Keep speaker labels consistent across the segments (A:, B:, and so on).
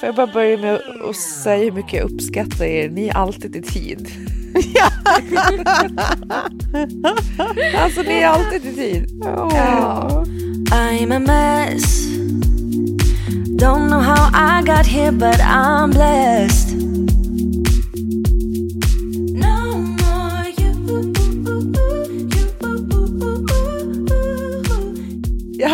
A: Får jag bara börja med att säga hur mycket jag uppskattar er. Ni är alltid i tid. alltså ni är alltid i tid. Ja.
B: I'm a mess. Don't know how I got here, but I'm blessed.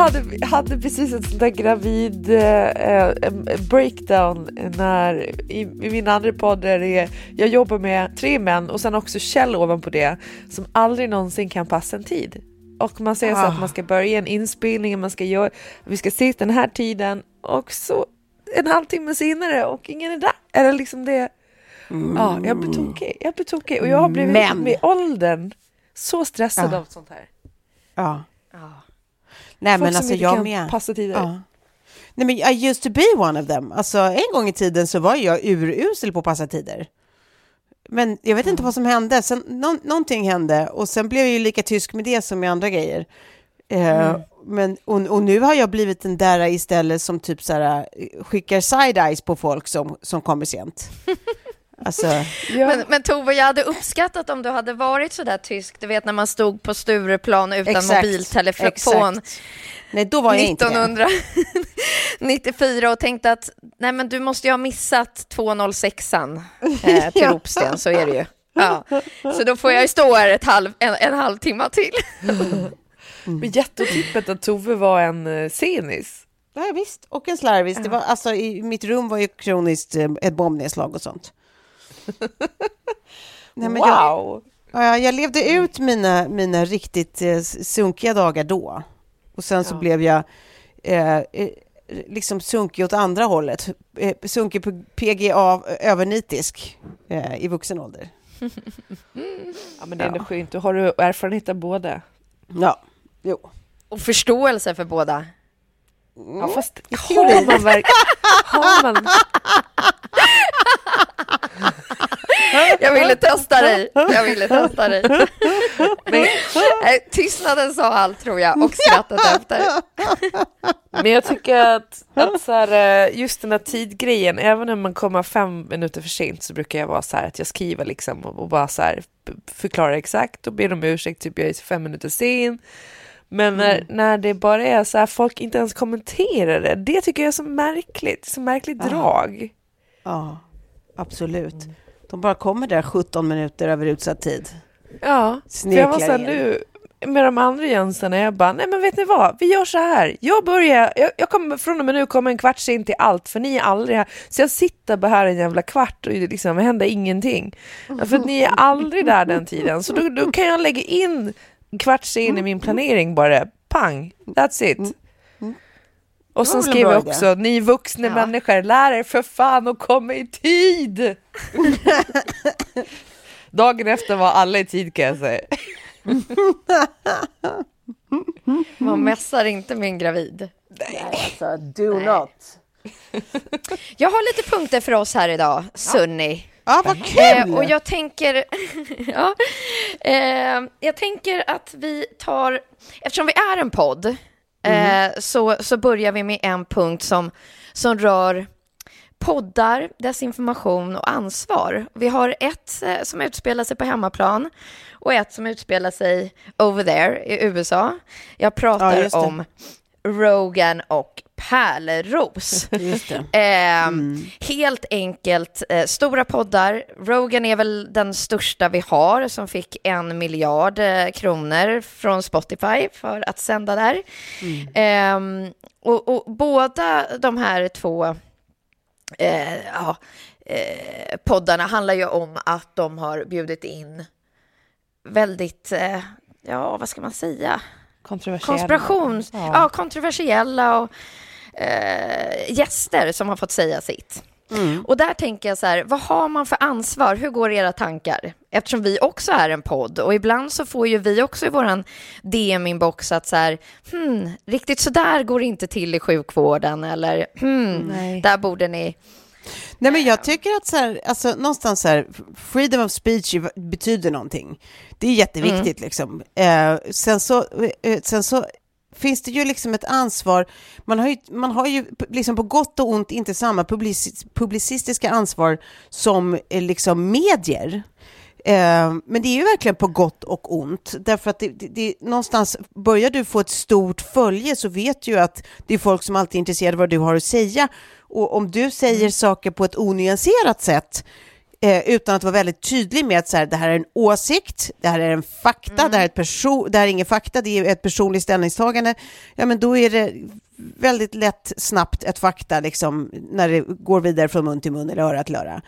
A: Hade, hade precis ett sånt där gravid eh, breakdown när i, i min andra podd där är, jag jobbar med tre män och sen också Kjell ovanpå det som aldrig någonsin kan passa en tid. Och man säger så att man ska börja en inspelning, man ska göra, vi ska ses den här tiden och så en halvtimme senare och ingen är där. Eller liksom det. Ja, jag blir tokig. Jag blir tokig och jag har blivit
C: Men-
A: med åldern så stressad
C: Ja.
A: av sånt här.
C: Ja. Nej
A: Folk
C: men
A: som
C: alltså
A: inte
C: jag
A: kan
C: med.
A: passa tider.
C: Ja. Nej men I used to be one of them. Alltså en gång i tiden så var jag urusel på att passa tider. Men jag vet inte vad som hände. Sen, nå- någonting hände och sen blev jag ju lika tysk med det som med andra grejer. Eh, men, och, och nu har jag blivit den där istället som typ så här, eh, skickar side-eyes på folk som, som kommer sent. Alltså,
A: Ja.
D: Men, men Tove, jag hade uppskattat om du hade varit så där tysk, du vet när man stod på Stureplan utan
C: Exakt,
D: mobiltelefon
C: exakt. nej då var jag inte det.
D: 1994 och tänkte att nej men du måste ju ha missat 206an eh, till
C: Ja.
D: Ropsten, så är det ju. Ja. Så då får jag ju stå här ett halv, en, en halvtimme till.
A: Men jätteotippet att Tove var en uh, senis.
C: Ja, visst, och en slarvis. Det var, alltså, i mitt rum var ju kroniskt eh, ett bombnedslag och sånt. Nej, men jag,
A: wow!
C: ja, jag levde ut mina, mina riktigt eh, sunkiga dagar då. Och sen så
A: Ja.
C: blev jag eh, eh, liksom sunkig åt andra hållet. Eh, sunkig på PGA övernitisk eh, i vuxen ålder.
A: Ja, men det är ändå skönt. Då har du erfarenhet av båda.
C: Ja, jo.
D: Och förståelse för båda.
A: Ja, fast har man verkligen... Har man...
D: Jag ville testa dig. Jag ville testa dig. Men, nej, tystnaden sa allt tror jag och skrattet efter.
A: Men jag tycker att, att så här, eh, just den här tidgrejen, även om man kommer fem minuter för sent så brukar jag vara så här att jag skriver liksom och, och bara så här förklarar exakt och ber om ursäkt, typ jag är fem minuter sen. Men när, när det bara är så här, folk inte ens kommenterar det, det tycker jag är så märkligt, så märkligt drag.
C: Ja, absolut. De bara kommer där 17 minuter över utsatt tid.
A: Ja, för jag var så här
C: in.
A: nu med de andra Jensarna, jag bara, nej men vet ni vad, vi gör så här, jag börjar, jag, jag kommer från och med nu komma en kvart sen till allt, för ni är aldrig här, så jag sitter bara här en jävla kvart och det liksom händer ingenting. För ni är aldrig där den tiden, så då, då kan jag lägga in en kvart sen i min planering bara, pang, that's it. Och sen skriver jag
C: idé.
A: också, ni vuxna människor, lär er för fan att komma i tid! Dagen efter var alla i tid kan jag säga.
D: Man mässar inte med en gravid.
C: Alltså, do not.
D: Jag har lite punkter för oss här idag, Sunny.
C: Ja, vad
D: Eh,
C: kul!
D: och jag tänker, ja, eh, jag tänker att vi tar, eftersom vi är en podd, eh, så, så börjar vi med en punkt som, som rör poddar, desinformation och ansvar. Vi har ett eh, som utspelar sig på hemmaplan och ett som utspelar sig over there i USA. Jag
C: Ja,
D: pratar
C: det.
D: om Rogan och Pärleros.
C: Just det.
D: Eh,
C: Mm.
D: Helt enkelt eh, stora poddar. Rogan är väl den största vi har som fick en miljard eh, kronor från Spotify för att sända där.
C: Mm.
D: Ehm, och, och båda de här två eh, ja, eh, poddarna handlar ju om att de har bjudit in väldigt, eh, ja vad ska man säga,
A: Kontroversiella.
D: konspirations, ja.
A: Ja.
D: kontroversiella och eh, gäster som har fått säga sitt.
C: Mm.
D: Och där tänker jag så här, vad har man för ansvar? Hur går era tankar? Eftersom vi också är en podd och ibland så får ju vi också i våran DM-inbox att så här, hmm, riktigt så där går det inte till i sjukvården eller hmm,
A: Nej.
D: där borde ni...
C: Nej, men jag tycker att så här, alltså, någonstans så här, freedom of speech betyder någonting. Det är jätteviktigt liksom. Eh, sen, så, eh, sen så finns det ju liksom ett ansvar. Man har ju, man har ju liksom på gott och ont inte samma publici- publicistiska ansvar som eh, liksom medier. Eh, men det är ju verkligen på gott och ont, därför att det, det, det, någonstans börjar du få ett stort följe så vet du ju att det är folk som alltid är intresserade av vad du har att säga. Och om du säger saker på ett onyanserat sätt eh, utan att vara väldigt tydlig med att så här, det här är en åsikt, det här är en fakta, det, här är ett perso- det här är ingen fakta, det är ett personligt ställningstagande, ja men då är det väldigt lätt snabbt ett fakta liksom, när det går vidare från mun till mun eller öra till öra.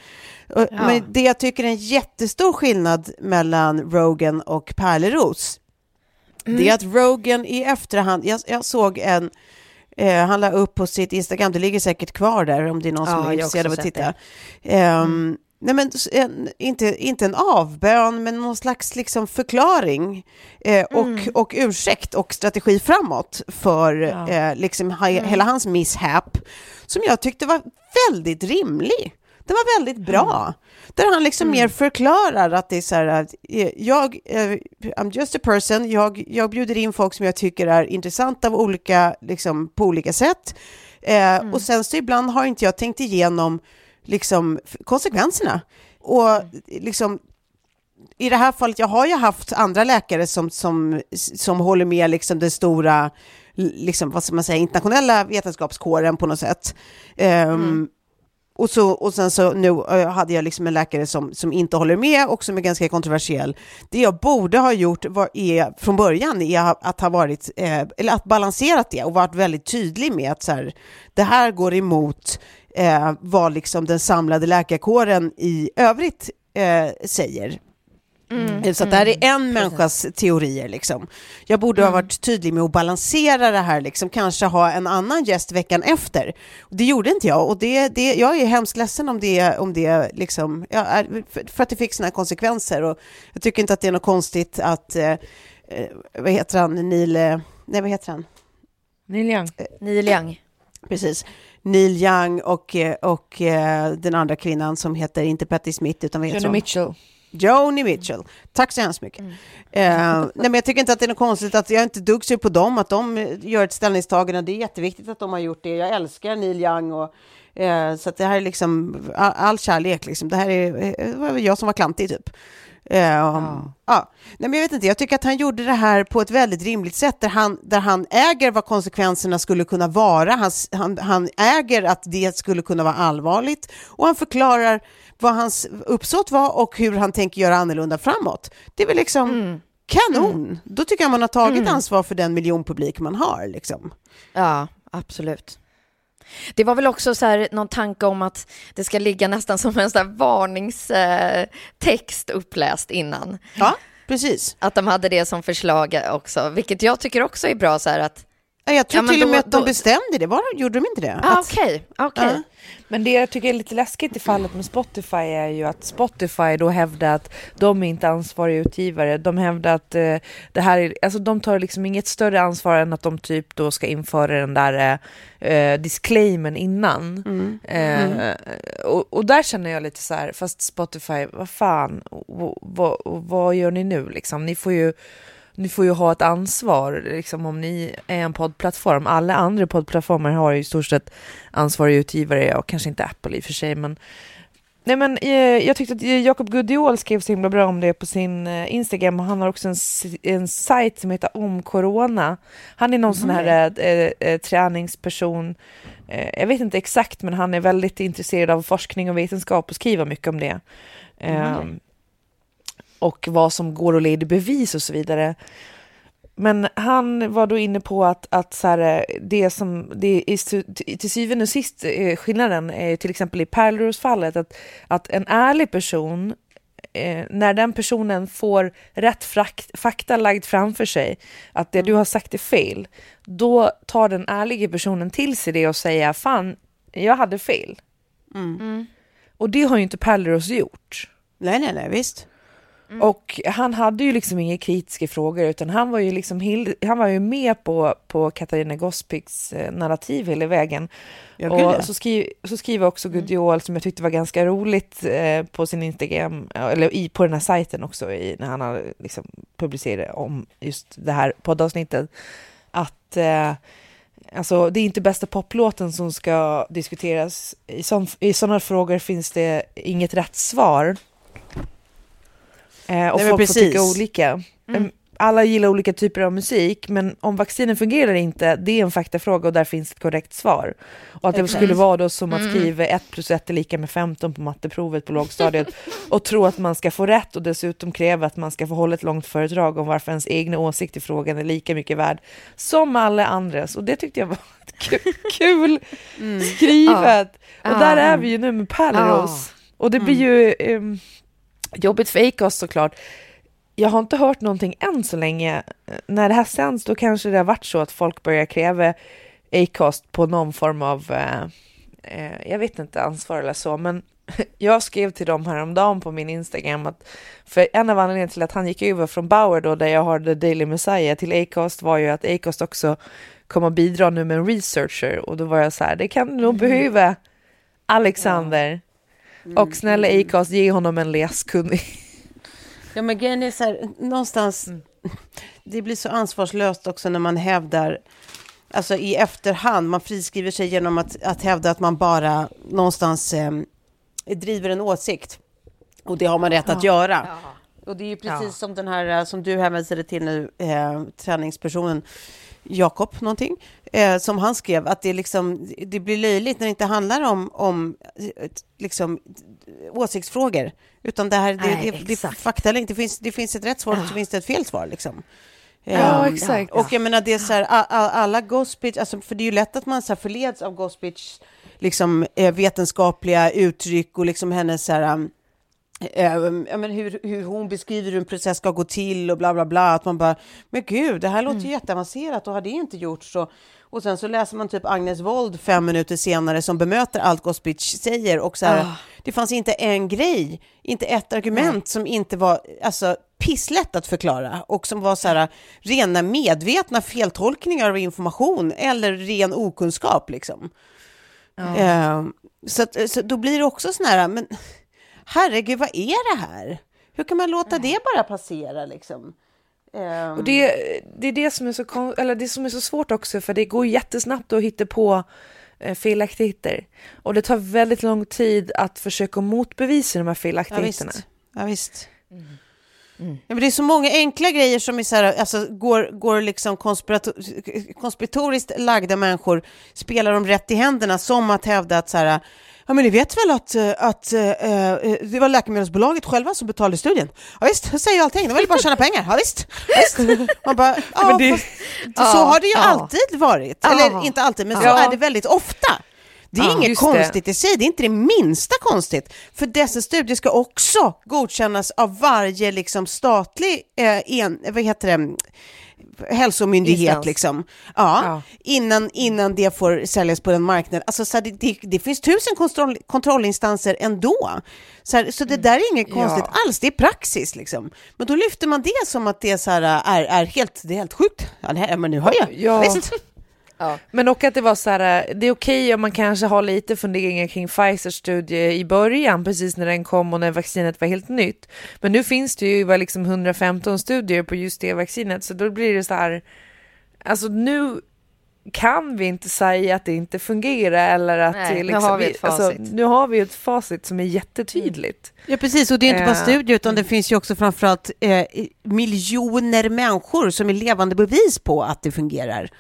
C: Och- Men det jag tycker är en jättestor skillnad mellan Rogan och Pärleros, det är att Rogan i efterhand, jag, jag såg en, eh, han la upp på sitt Instagram, det ligger säkert kvar där om det är någon
D: Ja,
C: som är intresserad av att titta. Ehm, Nej, men en, inte, inte en avbön, men någon slags liksom förklaring eh, och, och ursäkt och strategi framåt för
A: Ja.
C: eh, liksom ha, hela hans misshap, som jag tyckte var väldigt rimlig. Den var väldigt bra. Där han liksom mer förklarar att det är så här att eh, jag, eh, I'm just a person, jag, jag bjuder in folk som jag tycker är intressanta av olika, liksom, på olika sätt. Eh, Och sen så ibland har inte jag tänkt igenom liksom, konsekvenserna. Och liksom, i det här fallet, jag har ju haft andra läkare som, som, som håller med liksom den stora, liksom, vad ska man säga, internationella vetenskapskåren på något sätt. Ehm, och, så, och sen så nu hade jag liksom en läkare som, som inte håller med och som är ganska kontroversiell. Det jag borde ha gjort var, är, från början är att ha varit, eh, eller att balanserat det och varit väldigt tydlig med att så här, det här går emot eh, vad liksom den samlade läkarkåren i övrigt eh, säger. Eh, Så att det här är en människas teorier. Liksom. Jag borde ha varit tydlig med att balansera det här, liksom. kanske ha en annan gäst veckan efter. Det gjorde inte jag och det, det, jag är hemskt ledsen om det, om det liksom, ja, är, för, för att det fick sådana konsekvenser. Och jag tycker inte att det är något konstigt att, eh, eh, vad heter han, Neil, eh, nej vad heter han?
A: Neil Young.
D: Neil Young.
C: Precis. Neil Young och, eh, och eh, den andra kvinnan som heter inte Patti Smith utan vad heter
A: Johnny
C: hon?
A: Mitchell.
C: Joni Mitchell. Tack så hemskt mycket.
D: Mm.
C: Eh, nej, men jag tycker inte att det är något konstigt att jag inte dugg på dem, att de gör ett ställningstagande. Det är jätteviktigt att de har gjort det. Jag älskar Neil Young och eh, så att det här är liksom all, all kärlek liksom. Det här är, eh, var jag som var klantig typ. Eh, ja. Nej, men jag vet inte, jag tycker att han gjorde det här på ett väldigt rimligt sätt där han, där han äger vad konsekvenserna skulle kunna vara. Han, han, han äger att det skulle kunna vara allvarligt och han förklarar vad hans uppsåt var och hur han tänker göra annorlunda framåt. Det är väl liksom kanon. Då tycker jag man har tagit ansvar för den miljonpublik man har. Liksom.
D: Ja, absolut. Det var väl också så här, någon tanke om att det ska ligga nästan som en så varningstext uppläst innan.
C: Ja, precis.
D: Att de hade det som förslag också, vilket jag tycker också är bra så här att
C: jag tror
D: Ja,
C: till och
D: då-
C: med att de
D: då-
C: bestämde det. Var, gjorde de inte det?
D: Ah,
C: Att-
D: Okej, okej.
C: Ja.
A: Men det jag tycker är lite läskigt i fallet med Spotify är ju att Spotify då hävdar att de är inte ansvariga utgivare. De hävdar att eh, det här är, alltså de tar liksom inget större ansvar än att de typ då ska införa den där eh, disclaimen innan.
C: Mm.
A: Eh, och, och där känner jag lite så här, fast Spotify, vad fan, vad, vad, vad gör ni nu liksom? Ni får ju ni får ju ha ett ansvar liksom, om ni är en poddplattform. Alla andra poddplattformar har ju i stort sett ansvariga utgivare, och kanske inte Apple i och för sig, men Nej men eh, jag tyckte att eh, Jakob Gudiol skrev så himla bra om det på sin eh, Instagram och han har också en, en sajt som heter Om Corona. Han är någon sån här eh, eh, träningsperson, eh, jag vet inte exakt men han är väldigt intresserad av forskning och vetenskap och skriver mycket om det. Ehm, och vad som går att leda bevis och så vidare. Men han var då inne på att, att så här, det som det är till syvende och sist eh, skillnaden är till exempel i Pärleros-fallet att, att en ärlig person eh, när den personen får rätt frakt, fakta lagd framför sig, att det du har sagt är fel, då tar den ärliga personen till sig det och säger fan, jag hade fel.
C: Mm.
A: Och det har ju inte Pärleros gjort.
C: Nej, nej, nej, visst.
A: Och han hade ju liksom inga kritiska frågor utan han var ju liksom han var ju med på, på Katarina Gospiks eh, narrativ hela vägen.
C: Ja, gud,
A: och så, skriv, så skriver också Gudiol som jag tyckte var ganska roligt eh, på sin Instagram, eller i, på den här sajten också i, när han har liksom publicerat om just det här poddavsnittet. Att eh, alltså, det är inte bästa poplåten som ska diskuteras. I, sån, I sådana frågor finns det inget rätt svar. Eh, och
C: Nej,
A: folk får tycka olika. Em, Alla gillar olika typer av musik, men om vaccinen fungerar inte, det är en faktafråga och där finns ett korrekt svar. Och att det skulle vara då som att skriva 1 plus 1 är lika med 15 på matteprovet på lågstadiet och tro att man ska få rätt och dessutom kräva att man ska få hålla ett långt föredrag om varför ens egna åsikt i frågan är lika mycket värd som alla andras. Och det tyckte jag var ku- kul skrivet. Och där är vi ju nu med Pärleros. Och det blir ju ehm, jobbigt för Acast såklart. Jag har inte hört någonting än så länge. När det här sänds då kanske det har varit så att folk börjar kräva Acast på någon form av, eh, eh, jag vet inte, ansvar eller så, men jag skrev till dem häromdagen på min Instagram att för en av anledningarna till att han gick över från Bauer då, där jag har The Daily Messiah, till Acast var ju att Acast också kommer bidra nu med en researcher och då var jag så här, det kan du nog behöva Alexander. Och snälla Acast, ge honom en läskunnig.
C: Ja, men grejen är så här, någonstans, det blir så ansvarslöst också när man hävdar, alltså i efterhand, man friskriver sig genom att, att hävda att man bara någonstans eh, driver en åsikt. Och det har man rätt att göra. Och det är ju precis
A: Ja.
C: som den här eh, som du hänvisade till nu, eh, träningspersonen Jakob någonting, eh, som han skrev, att det, liksom, det blir löjligt när det inte handlar om, om eh, liksom, åsiktsfrågor, utan det här, det,
D: Nej,
C: det, det, är
D: exakt.
C: fakta, det finns, det finns ett rätt svar och så finns det ett fel svar. Liksom.
A: Ja,
C: Eh,
A: exakt.
C: Och jag menar, det är så här, alla gospitch, alltså, för det är ju lätt att man så här förleds av gospitch, liksom eh, vetenskapliga uttryck och liksom hennes så här, um, ja, men hur, hur hon beskriver hur en process ska gå till och bla bla bla. Att man bara, men gud, det här låter ju jätteavancerat och har det inte gjorts så. Och sen så läser man typ Agnes Wold fem minuter senare som bemöter allt Gospitch säger och så här, det fanns inte en grej, inte ett argument som inte var alltså, pisslätt att förklara och som var så här rena medvetna feltolkningar av information eller ren okunskap liksom. Eh, så, att, så då blir det också sån här, men herregud, vad är det här? Hur kan man låta det bara passera liksom? Eh,
A: Och det, det är det som är, så, eller det som är så svårt också, för det går jättesnabbt att hitta på eh, felaktigheter. Och det tar väldigt lång tid att försöka motbevisa de här
C: ja,
A: felaktigheterna.
C: visst. Ja, visst. Ja, men det är så många enkla grejer som är så här, alltså, går, går liksom konspirato- konspiratoriskt lagda människor, spelar dem rätt i händerna, som att hävda att så här, ja men ni vet väl att, eh, att eh, det var läkemedelsbolaget själva som betalade studien? Ja visst, det säger ju allting, de ville bara tjäna pengar, ja visst. Ja, visst. Man bara, ja,
A: det-
C: fast, så har det ju
D: ja.
C: alltid varit,
D: Ja.
C: eller inte alltid, men så
A: Ja.
C: är det väldigt ofta. Det är
A: Ja,
C: inget konstigt i sig, det är inte det minsta konstigt. För dessa studier ska också godkännas av varje liksom, statlig eh, en, vad heter det, hälsomyndighet
D: Instans.
C: liksom. Ja,
A: Ja.
C: Innan, innan det får säljas på den marknaden. Alltså, så här, det, det, det finns tusen kontroll, kontrollinstanser ändå. Så, här, så det där är inget konstigt
A: Ja.
C: alls, det är praxis liksom. Men då lyfter man det som att det så här, är, är helt, det är helt sjukt. Ja, det men nu hör jag.
A: Ja. Men och att det var så här, det är okej om man kanske har lite funderingar kring Pfizers studie i början, precis när den kom och när vaccinet var helt nytt. Men nu finns det ju var liksom 115 studier på just det vaccinet, så då blir det så här, alltså nu kan vi inte säga att det inte fungerar eller att
D: Nej,
A: det
D: nu
A: liksom,
D: har vi ett
A: Alltså,
D: facit.
A: nu har vi ett facit som är jättetydligt.
C: Ja, precis. Och det är inte bara
A: Eh.
C: studier, utan det finns ju också framförallt eh, miljoner människor som är levande bevis på att det fungerar.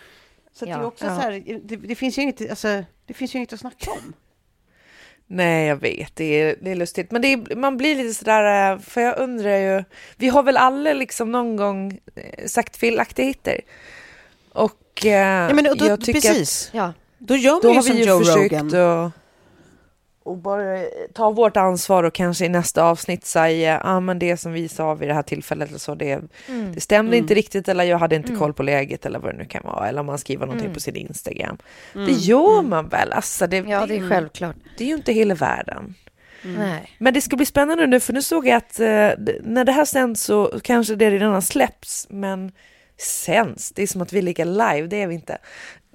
C: Så att det, är
D: Ja.
C: också så här, det, det, finns ju inget, alltså, det finns ju inget att snacka om.
A: Nej, jag vet, det är, det är lustigt. Men det är, man blir lite sådär, eh, för jag undrar ju, vi har väl alla liksom någon gång eh, sagt felaktigheter. Och, eh,
C: Ja, men, och då,
A: jag tycker
C: precis.
D: Ja.
C: Då gör
A: att då
C: man ju som Joe
A: försökt
C: Rogan.
A: att och bara ta vårt ansvar och kanske i nästa avsnitt säga, ah, men det som vi sa vid det här tillfället eller så, det,
D: Mm.
A: det stämde
C: Mm.
A: inte riktigt eller jag hade inte
D: Mm.
A: koll på läget eller vad det nu kan vara. Eller om man skriver någonting
D: Mm.
A: på sin Instagram.
C: Mm.
A: Det gör
C: Mm.
A: man väl? Alltså, det,
D: ja, det är självklart.
A: det är ju inte hela världen. Men det ska bli spännande nu för nu såg jag att eh, när det här sänds så kanske det redan har släppts men sänds, det är som att vi ligger live, det är vi inte.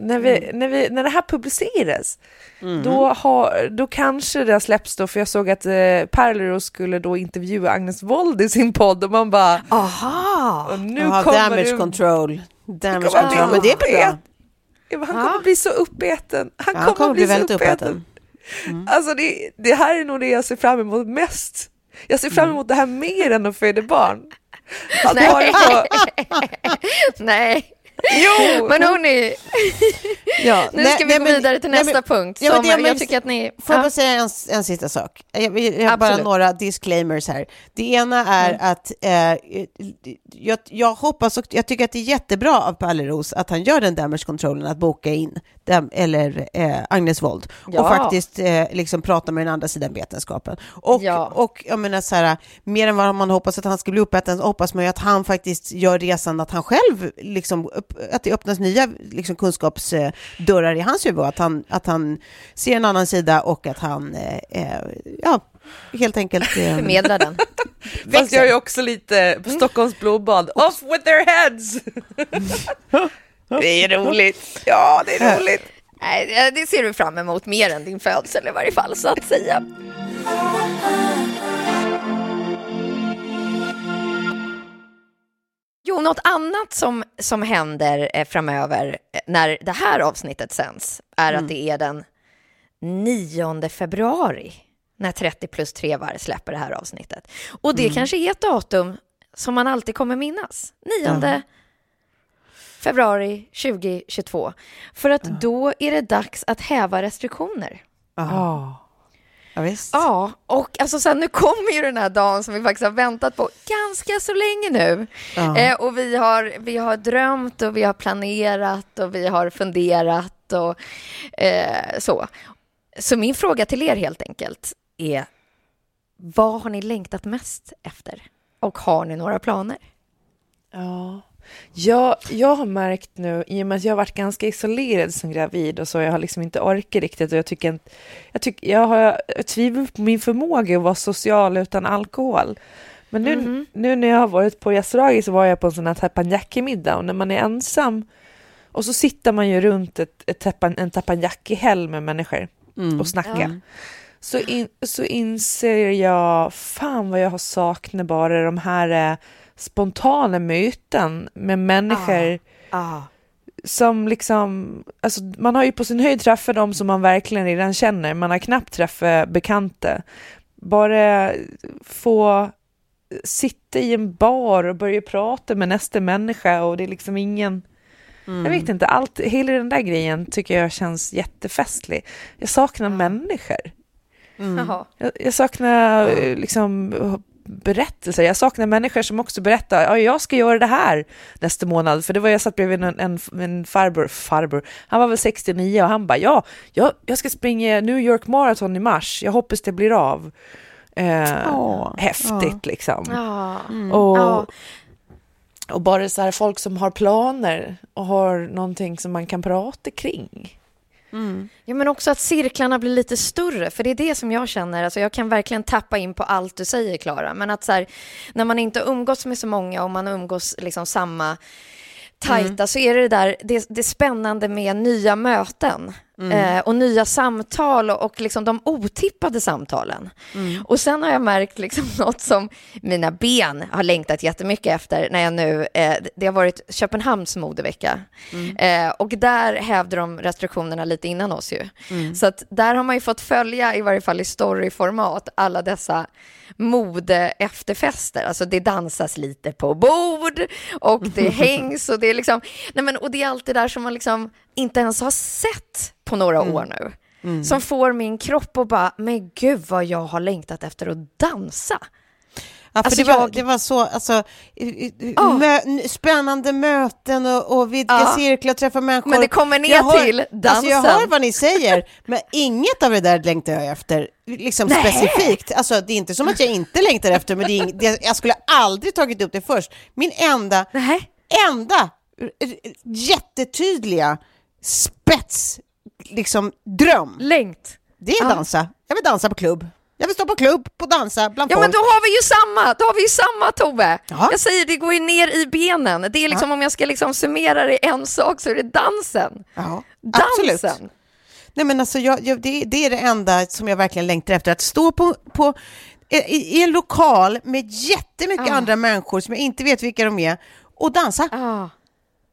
A: När, vi, när, vi, när det här publiceras
C: Mm.
A: då, har, då kanske det har släppts då för jag såg att eh, Perleros skulle då intervjua Agnes Wold i sin podd och man bara
D: Aha!
A: och nu
C: Jaha,
A: kommer
C: damage
A: du,
C: control. Damage
A: kommer
C: control. Men det är bra?
A: Han
D: Ja.
A: kommer bli så uppäten. Han
C: Ja,
A: kommer,
C: Han kommer bli
A: bli så
C: väldigt
A: uppäten.
C: uppäten.
A: Alltså det, det här är nog det jag ser fram emot mest. Jag ser
C: Mm.
A: fram emot det här mer än att föda barn. Att
D: Nej.
A: få,
D: Nej,
A: jo!
D: men hörni,
C: Ja,
D: nu
C: nej-
D: ska vi
C: nej,
D: gå
C: men-
D: vidare till
C: nej,
D: nästa
C: men-
D: punkt.
C: ja, men
D: som
C: det- men-
D: jag tycker att ni...
C: Får jag
D: Ja.
C: bara säga en, en sista sak? Jag, jag, jag har bara några disclaimers här. Det ena är att eh, jag, jag hoppas och jag tycker att det är jättebra av Palleros att han gör den damage controlen att boka in dem, eller eh, Agnes Wold och
D: Ja.
C: faktiskt eh, liksom prata med den andra sidan vetenskapen. Och,
D: Ja.
C: och jag menar så här, mer än vad man hoppas att han ska bli uppäten hoppas man ju att han faktiskt gör resan att han själv, liksom, att det öppnas nya liksom, kunskapsdörrar i hans huvud, att han, att han ser en annan sida och att han, eh, eh, ja, helt enkelt... Eh,
D: Förmedla den.
A: Fast jag är också lite på Stockholms blodbad. Off with their heads! det är roligt. Ja, det är roligt.
D: Nej, det- ser du fram emot mer än din födsel i varje fall, så att säga. Jo, något annat som, som händer eh, framöver eh, när det här avsnittet sänds är att det är den 9 februari när 30 plus 3 var släpper det här avsnittet. Och det kanske är ett datum som man alltid kommer minnas. 9 februari 2022. För att då är det dags att häva restriktioner.
C: ja. ja, visst.
D: Ja, och alltså sen nu kommer ju den här dagen som vi faktiskt har väntat på ganska så länge nu.
C: Ja.
D: Eh, och vi har, vi har drömt och vi har planerat och vi har funderat och eh, så. Så min fråga till er helt enkelt är, vad har ni längtat mest efter? Och har ni några planer?
A: Ja. Jag, jag har märkt nu, i och med att jag har varit ganska isolerad som gravid och så, jag har liksom inte orkat riktigt och jag tycker inte, jag, tycker, jag har tvivlar på min förmåga att vara social utan alkohol. Men nu,
D: Mhm.
A: nu när jag har varit på restaurang så var jag på en sån här teppanyaki-middag och när man är ensam och så sitter man ju runt ett, ett teppan, en teppanyaki-häll med människor
C: Mm.
A: och snackar.
D: Ja.
A: Så, in, så inser jag, fan vad jag har saknat bara de här eh, spontana möten med människor
D: Ah.
A: som liksom, alltså man har ju på sin höjd träffat dem som man verkligen redan känner, man har knappt träffat bekanta. Bara få sitta i en bar och börja prata med nästa människa och det är liksom ingen,
C: Mm.
A: jag vet inte, allt, hela den där grejen tycker jag känns jättefestlig. Jag saknar människor.
C: Mm.
A: Jag, jag saknar eh, liksom berättelser. Jag saknar människor som också berättar, ja, jag ska göra det här nästa månad. För det var jag satt bredvid en, en, en farbror, farbror, han var väl 69 och han bara, ja, jag, jag ska springa New York Marathon i mars, jag hoppas det blir av. Eh,
C: Åh,
A: häftigt
C: ja.
A: liksom.
D: Ja.
A: Och,
D: Ja.
A: och bara så här folk som har planer och har någonting som man kan prata kring.
D: Ja, men också att cirklarna blir lite större, för det är det som jag känner. Alltså, jag kan verkligen tappa in på allt du säger, Klara. Men att så här, när man inte umgås med så många och man umgås liksom samma tajta så är det det där, det, det spännande med nya möten eh, och nya samtal och, och liksom de otippade samtalen. Och sen har jag märkt liksom något som mina ben har längtat jättemycket efter när jag nu, eh, det har varit Köpenhamns modevecka eh, och där hävde de restriktionerna lite innan oss ju. Så att där har man ju fått följa, i varje fall i storyformat, alla dessa mode efterfester. Alltså det dansas lite på bord och det hängs och det är liksom, nej men och det är allt det där som man liksom inte ens har sett på några år nu. Som får min kropp att bara, men gud vad jag har längtat efter att dansa.
C: Ja, för
D: Alltså,
C: det, var,
D: jag-
C: det var så alltså,
D: Ja.
C: mö, spännande möten och, och vidga
D: Ja.
C: cirklar och träffa människor.
D: Men det kommer ner
C: Jag hör-
D: till
C: Alltså, jag
D: dansen.
C: hör vad ni säger, men inget av det där längtar jag efter liksom
D: Nej.
C: specifikt. Alltså, det är inte som att jag inte längtar efter, men det är, det, jag skulle aldrig tagit upp det först. Min enda,
D: Nej.
C: enda jättetydliga spets, liksom dröm,
D: Längt.
C: det är
D: Ja.
C: dansa. Jag vill dansa på klubb. Jag vill stå på klubb och dansa bland
D: Ja
C: folk.
D: men då har vi ju samma, då har vi ju samma Tove.
C: Ja.
D: Jag säger det går ju ner i benen. Det är liksom om jag ska liksom summera det i en sak så är det dansen.
C: Ja,
D: Dansen.
C: absolut. Nej, men alltså, jag, jag, det, det är det enda som jag verkligen längtar efter. Att stå på, på, i, i en lokal med jättemycket
D: Ah.
C: andra människor som jag inte vet vilka de är och dansa.
D: Ja.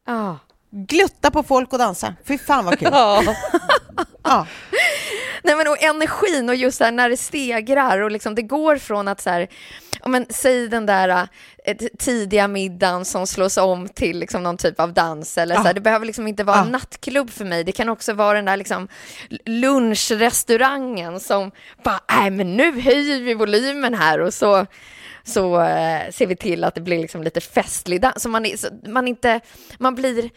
D: Ja.
C: Glutta på folk och dansa. Fy fan vad kul.
A: Ja.
C: Ja.
D: Nej, men och energin och just här, när det stegrar och liksom det går från att så här, ja, men, säg den där eh, tidiga middagen som slås om till liksom, någon typ av dans eller så här,
C: Ja.
D: det behöver liksom inte vara en
C: Ja.
D: nattklubb för mig. Det kan också vara den där liksom lunchrestaurangen som bara, nej men nu höjer vi volymen här och så så eh, ser vi till att det blir liksom lite festlig dans. Så man, är, så man, inte, man blir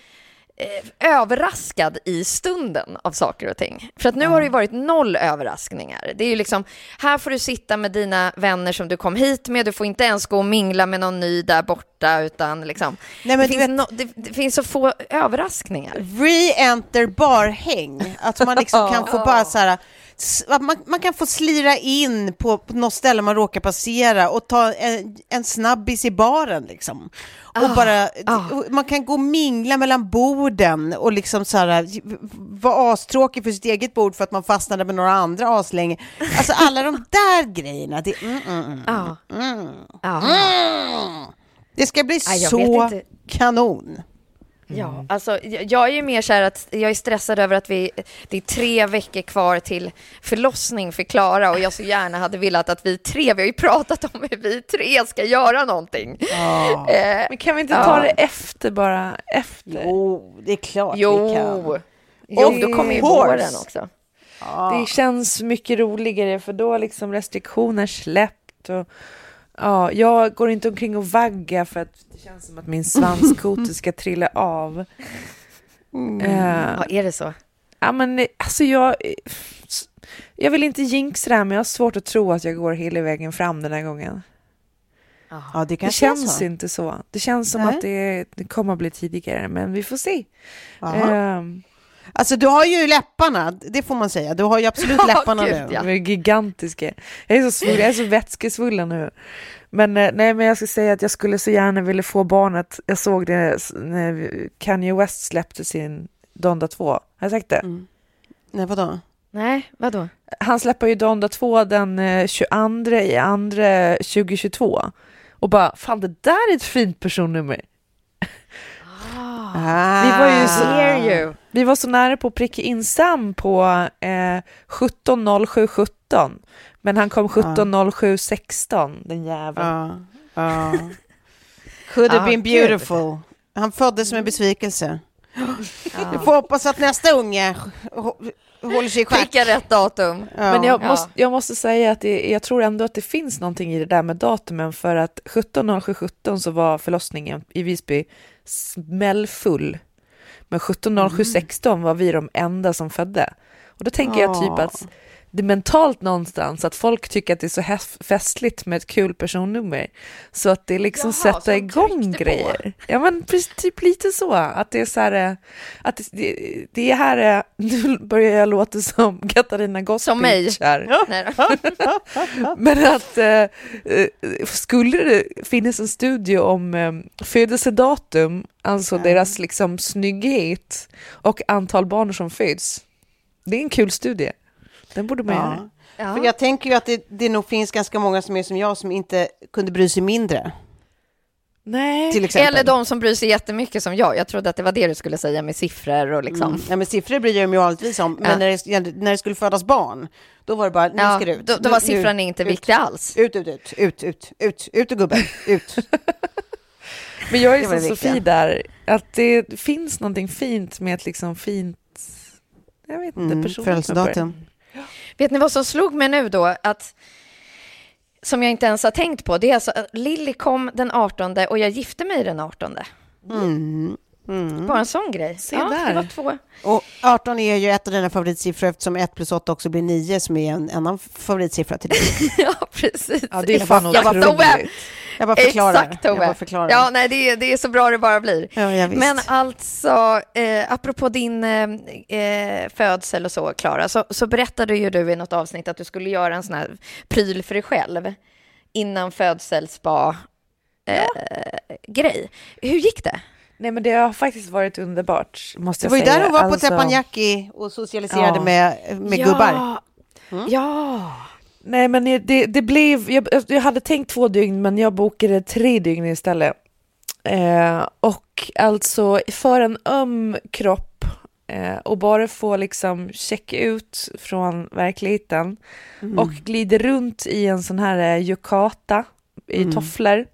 D: överraskad i stunden av saker och ting. För att nu har det ju varit noll överraskningar. Det är ju liksom, här får du sitta med dina vänner som du kom hit med, du får inte ens gå och mingla med någon ny där borta, utan liksom,
C: Nej,
D: det, finns
C: vet-
D: no, det, det finns så få överraskningar.
C: Re-enter barhäng. Att man liksom kan få bara så här... Man, man kan få slira in på, på något ställe man råkar passera och ta en, en snabbis i baren liksom. Och
D: Ah,
C: bara,
D: ah.
C: och Man kan gå och mingla mellan borden och liksom så här, vara astråkig för sitt eget bord för att man fastnade med några andra aslänge. Alltså alla de där grejerna. Det, mm, mm, mm,
D: Ja.
C: mm,
D: Ja.
C: mm. det ska bli
D: jag
C: så
D: vet
C: kanon.
D: Ja, alltså jag är ju mer så här att jag är stressad över att vi, det är tre veckor kvar till förlossning för Klara och jag så gärna hade velat att vi tre, vi har ju pratat om hur vi tre ska göra någonting.
C: Ja.
D: Eh,
A: Men kan vi inte
D: Ja.
A: ta det efter bara? Efter?
C: Jo, det är klart vi
D: jo,
C: kan.
D: jo, då kommer ju våren också.
A: Det känns mycket roligare för då har liksom restriktioner släppt och ja, jag går inte omkring och vaggar för att det känns som att min svanskote ska trilla av. Eh,
D: Ja, är det så?
A: ja, men alltså jag, jag vill inte jinxa det här men jag har svårt att tro att jag går hela vägen fram den här gången.
C: Ja, det
A: Det känns
C: så.
A: inte så. Det känns som
C: Nej.
A: att det, det kommer att bli tidigare men vi får se.
C: Jaha. Alltså du har ju läpparna, det får man säga. Du har ju absolut
D: Ja,
C: läpparna
D: gud,
C: nu.
D: ja.
A: De är gigantiska. Jag är så svullen, jag är så vätskesvullen nu. Men eh, nej, men jag ska säga att jag skulle så gärna vilja få barnet. Jag såg det när Kanye West släppte sin Donda 2. Har jag sagt det?
C: Mm. Nej, vadå?
D: Nej, vadå?
A: Han släpper ju Donda 2 den eh, 22 i andra 2022. Och bara, fan det där är ett fint personnummer.
C: Ah.
A: Vi var ju så-
D: Hear you.
A: Vi var så nära på att pricka in Sam på eh, 170717. Men han kom 170716, den jäveln.
C: Ja, ja. Could have
D: Ah,
C: been beautiful. Han föddes med besvikelse. Du får hoppas att nästa unge hå- håller sig i schack.
D: Skicka rätt datum.
C: Ja.
A: Men jag
D: Ja.
A: måste, jag måste säga att det, jag tror ändå att det finns någonting i det där med datumen för att 17.07.17 så var förlossningen i Visby smällfull. Men 17.07.16 var vi de enda som födde. Och då tänker jag typ att det är mentalt någonstans att folk tycker att det är så festligt med ett kul personnummer. Så att det liksom
D: Jaha,
A: sätta
D: som
A: igång grejer. Ja men precis, typ lite så. Att det är så här, att det, det, här, eh, nu börjar jag låta som Katarina Gospic
D: Som mig.
A: här. Men att eh, eh, skulle det finnas en studie om eh, födelsedatum, alltså deras liksom snygghet och antal barn som föds. Det är en kul studie. Den borde man göra.
C: Ja.
D: Ja.
C: För jag tänker ju att det, det nog finns ganska många som är som jag som inte kunde bry sig mindre.
A: Nej.
D: Eller de som bryr sig jättemycket som jag. Jag trodde att det var det du skulle säga med siffror och liksom.
C: Mm. Ja, men siffror bryr jag mig ju vanligtvis om, men
D: Ja.
C: när, det, när det skulle födas barn, då var det bara, nu
D: Ja,
C: ska det ut.
D: då, då
C: Nu-
D: var
C: nu-
D: siffran inte
C: ut.
D: viktig alls.
C: Ut, ut, ut, ut, ut, ut, ut ur gubben, ut.
A: Men jag är som Sofie
C: viktiga.
A: där, att det finns någonting fint med ett liksom fint, jag vet inte,
C: Mm,
A: personnummer.
C: födelsedatum.
D: Vet ni vad som slog mig nu då? Att, som jag inte ens har tänkt på. Det är alltså att Lilly kom den 18 och jag gifte mig den 18.
C: Mm. Mm.
D: Bara en sån grej.
A: Se
D: ja,
A: där.
D: Det var två.
C: Och 18 är ju ett av dina favoritsiffror eftersom 1 plus 8 också blir 9 som är en annan favoritsiffra till dig.
D: ja, precis.
A: Ja, det är fan
D: jag bara. Tove!
C: Jag bara förklarar.
D: Exakt,
C: jag bara
D: Tove.
C: förklarar.
D: Ja, nej, det är, det är så bra det bara blir.
C: Ja.
D: Men alltså, eh, apropå din eh, eh, födsel och så, Klara, så, så berättade ju du i något avsnitt att du skulle göra en sån här pryl för dig själv innan födselspa eh. Hur gick det?
A: Nej men det har faktiskt varit underbart, måste
C: det var
A: jag
C: ju
A: säga.
C: där hon var på
A: Alltså-
C: Teppanyaki och socialiserade
A: Ja.
C: med, med gubbar.
D: Ja.
A: Nej men det, det blev, jag, jag hade tänkt två dygn men jag bokade tre dygn istället. Eh, och alltså för en öm kropp eh, och bara få liksom checka ut från verkligheten och glida runt i en sån här eh, yukata i tofflor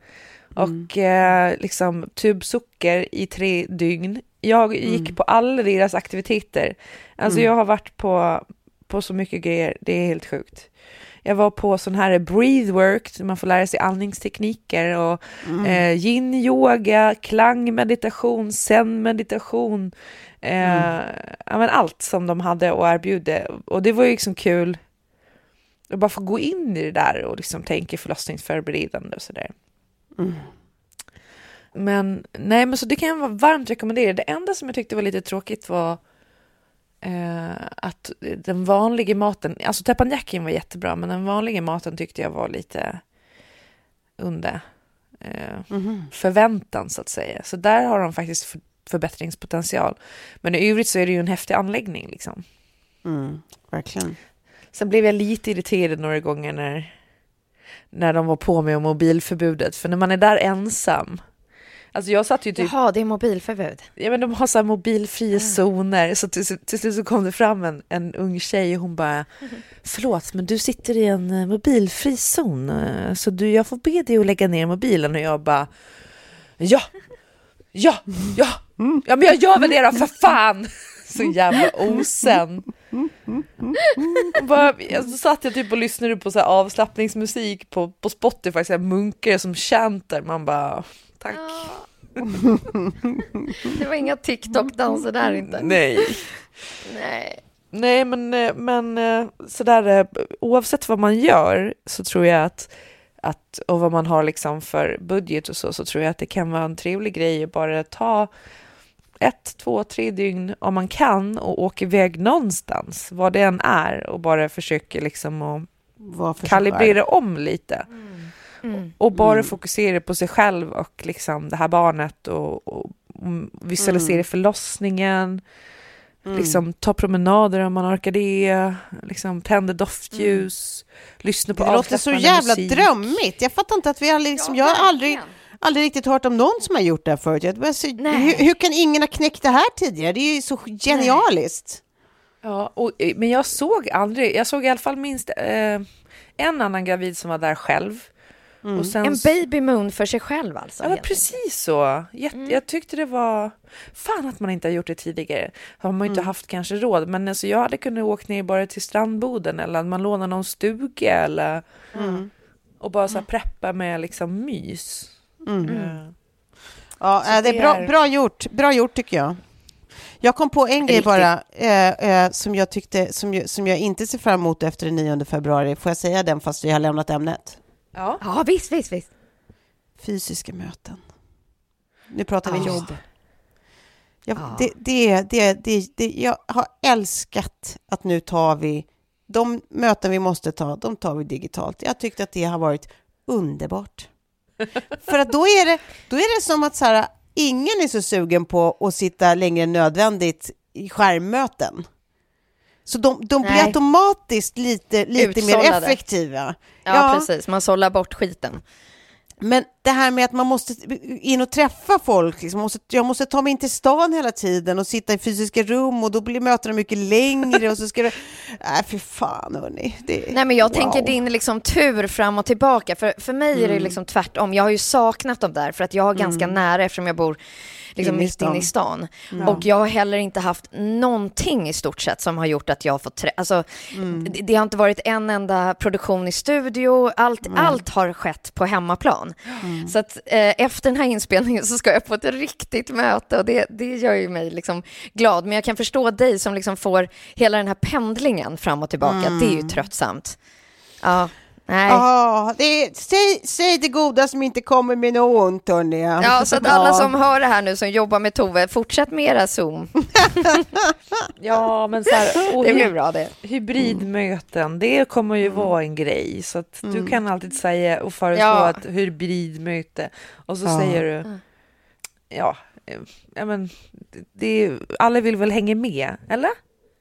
A: och eh, liksom tubsocker i tre dygn. Jag gick på alla deras aktiviteter. Alltså jag har varit på, på så mycket grejer, det är helt sjukt. Jag var på sån här breathwork, där man får lära sig andningstekniker och eh, yin-yoga, klangmeditation, zen-meditation. Eh, ja, men allt som de hade att erbjuda. Och det var ju liksom kul att bara få gå in i det där och liksom tänka förlossningsförberedande och sådär. Men nej, men så det kan jag varmt rekommendera. Det enda som jag tyckte var lite tråkigt var eh, att den vanliga maten, alltså teppanyakkin var jättebra, men den vanliga maten tyckte jag var lite under eh, förväntan så att säga. Så där har de faktiskt för, förbättringspotential. Men i övrigt så är det ju en häftig anläggning liksom.
C: Mm, verkligen.
A: Sen blev jag lite irriterad några gånger när, när de var på mig om mobilförbudet, för när man är där ensam Alltså jag satt ju typ
D: Jaha, det är mobilförbud.
A: Ja men de har så här mobilfria zoner, så till, till slut så kom det fram en, en ung tjej och hon bara Förlåt, men du sitter i en eh, mobilfri zon, eh, så du, jag får be dig att lägga ner mobilen. Och jag bara Ja, ja, ja, ja men jag gör väl det då för fan! Så jävla osen. Bara, så satt jag typ och lyssnade på så avslappningsmusik på, på Spotify, så här munkar som chantar, man bara tack.
D: Det var inga TikTok-danser där inte.
A: Nej.
D: Nej.
A: Nej, men, eh, men eh, sådär, eh, oavsett vad man gör så tror jag att, att, och vad man har liksom för budget och så, så tror jag att det kan vara en trevlig grej att bara ta ett, två, tre dygn om man kan och åka iväg någonstans, vad det än är, och bara försöka liksom att kalibrera om lite.
D: Mm.
A: Och bara fokusera på sig själv och liksom det här barnet och, och mm, visualisera förlossningen. Liksom ta promenader om man orkar det, liksom tända doftljus, lyssna på
C: Det låter så jävla
A: musik.
C: drömmigt. Jag fattar inte att vi aldrig, liksom, jag har aldrig, aldrig riktigt hört om någon som har gjort det här förut. Jag bara, så,
D: Nej.
C: hur, hur kan ingen ha knäckt det här tidigare? Det är ju så genialiskt.
A: Ja, och, eh, men jag såg aldrig, jag såg i alla fall minst eh, en annan gravid som var där själv. Och sen
D: En baby moon för sig själv alltså.
A: Ja, precis så. Jätte,
D: Mm.
A: Jag tyckte det var... Fan att man inte har gjort det tidigare. Har man ju
D: Mm.
A: inte haft kanske råd. Men alltså, jag hade kunnat åka ner bara till strandboden eller att man lånar någon stuga eller...
C: Mm.
A: Och bara så här preppa med liksom mys.
C: Mm.
A: Eh,
C: Ja,
A: Så
C: äh, det är bra,
A: är-
C: bra gjort. Bra gjort tycker jag. Jag kom på en grej
A: Riktigt.
C: bara eh, eh, som jag tyckte som jag, som jag inte ser fram emot efter den 9 februari. Får jag säga den fast vi har lämnat ämnet?
A: Ja.
D: Ja, visst, visst, visst.
C: Fysiska möten. Nu pratar vi
D: Ja.
C: jobb. Jag,
D: Ja.
C: det, det, det, det, det, jag har älskat att nu tar vi de möten vi måste ta, de tar vi digitalt. Jag tyckte att det har varit underbart. För att då är det, då är det som att så här, ingen är så sugen på att sitta längre än nödvändigt i skärmmöten. Så de, de blir automatiskt lite, lite mer effektiva.
D: Ja, precis. Man sållar bort skiten.
C: Men det här med att man måste in och träffa folk, liksom, måste, jag måste ta mig in till stan hela tiden och sitta i fysiska rum och då blir mötena mycket längre och så ska det... Nej, för fan hörni. Det,
D: Nej, men jag
C: wow.
D: tänker din liksom tur fram och tillbaka. För, för mig är
C: Mm.
D: det liksom tvärtom. Jag har ju saknat dem där för att jag har ganska nära eftersom jag bor liksom
C: Inne i
D: mitt inne i stan.
C: Ja.
D: Och jag har heller inte haft någonting i stort sett som har gjort att jag har fått trä- alltså,
C: Mm.
D: det, det har inte varit en enda produktion i studio. Allt, allt har skett på hemmaplan.
C: Mm.
D: Så att eh, efter den här inspelningen så ska jag på ett riktigt möte och det, det gör ju mig liksom glad. Men jag kan förstå dig som liksom får hela den här pendlingen fram och tillbaka. Det är ju tröttsamt. Ja, nej.
C: Ja, det är, säg, säg det goda som inte kommer med något ont hörni.
D: Ja, så att alla som hör det här nu som jobbar med Tove, fortsätt med era Zoom.
A: ja, men så här, och
D: Det blir bra det.
A: hybridmöten, det kommer ju vara en grej. Så att du kan alltid säga och föreslå
D: Ja.
A: ett hybridmöte. Och så
C: Ja.
A: säger du, ja, eh, ja men, det, det, alla vill väl hänga med, eller?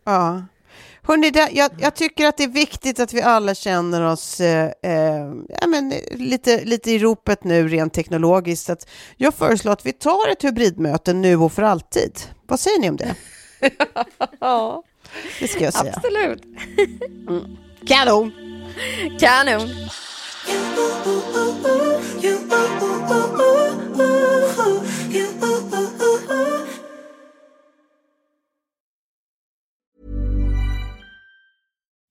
C: Ja. Hörrni, det, jag, jag tycker att det är viktigt att vi alla känner oss eh, eh, ja, men, eh, lite, lite i ropet nu rent teknologiskt. Så Att jag föreslår att vi tar ett hybridmöte nu och för alltid. Vad säger ni om det?
A: Ja.
C: Det ska jag säga.
D: Absolut.
C: Kanon!
D: Kanon.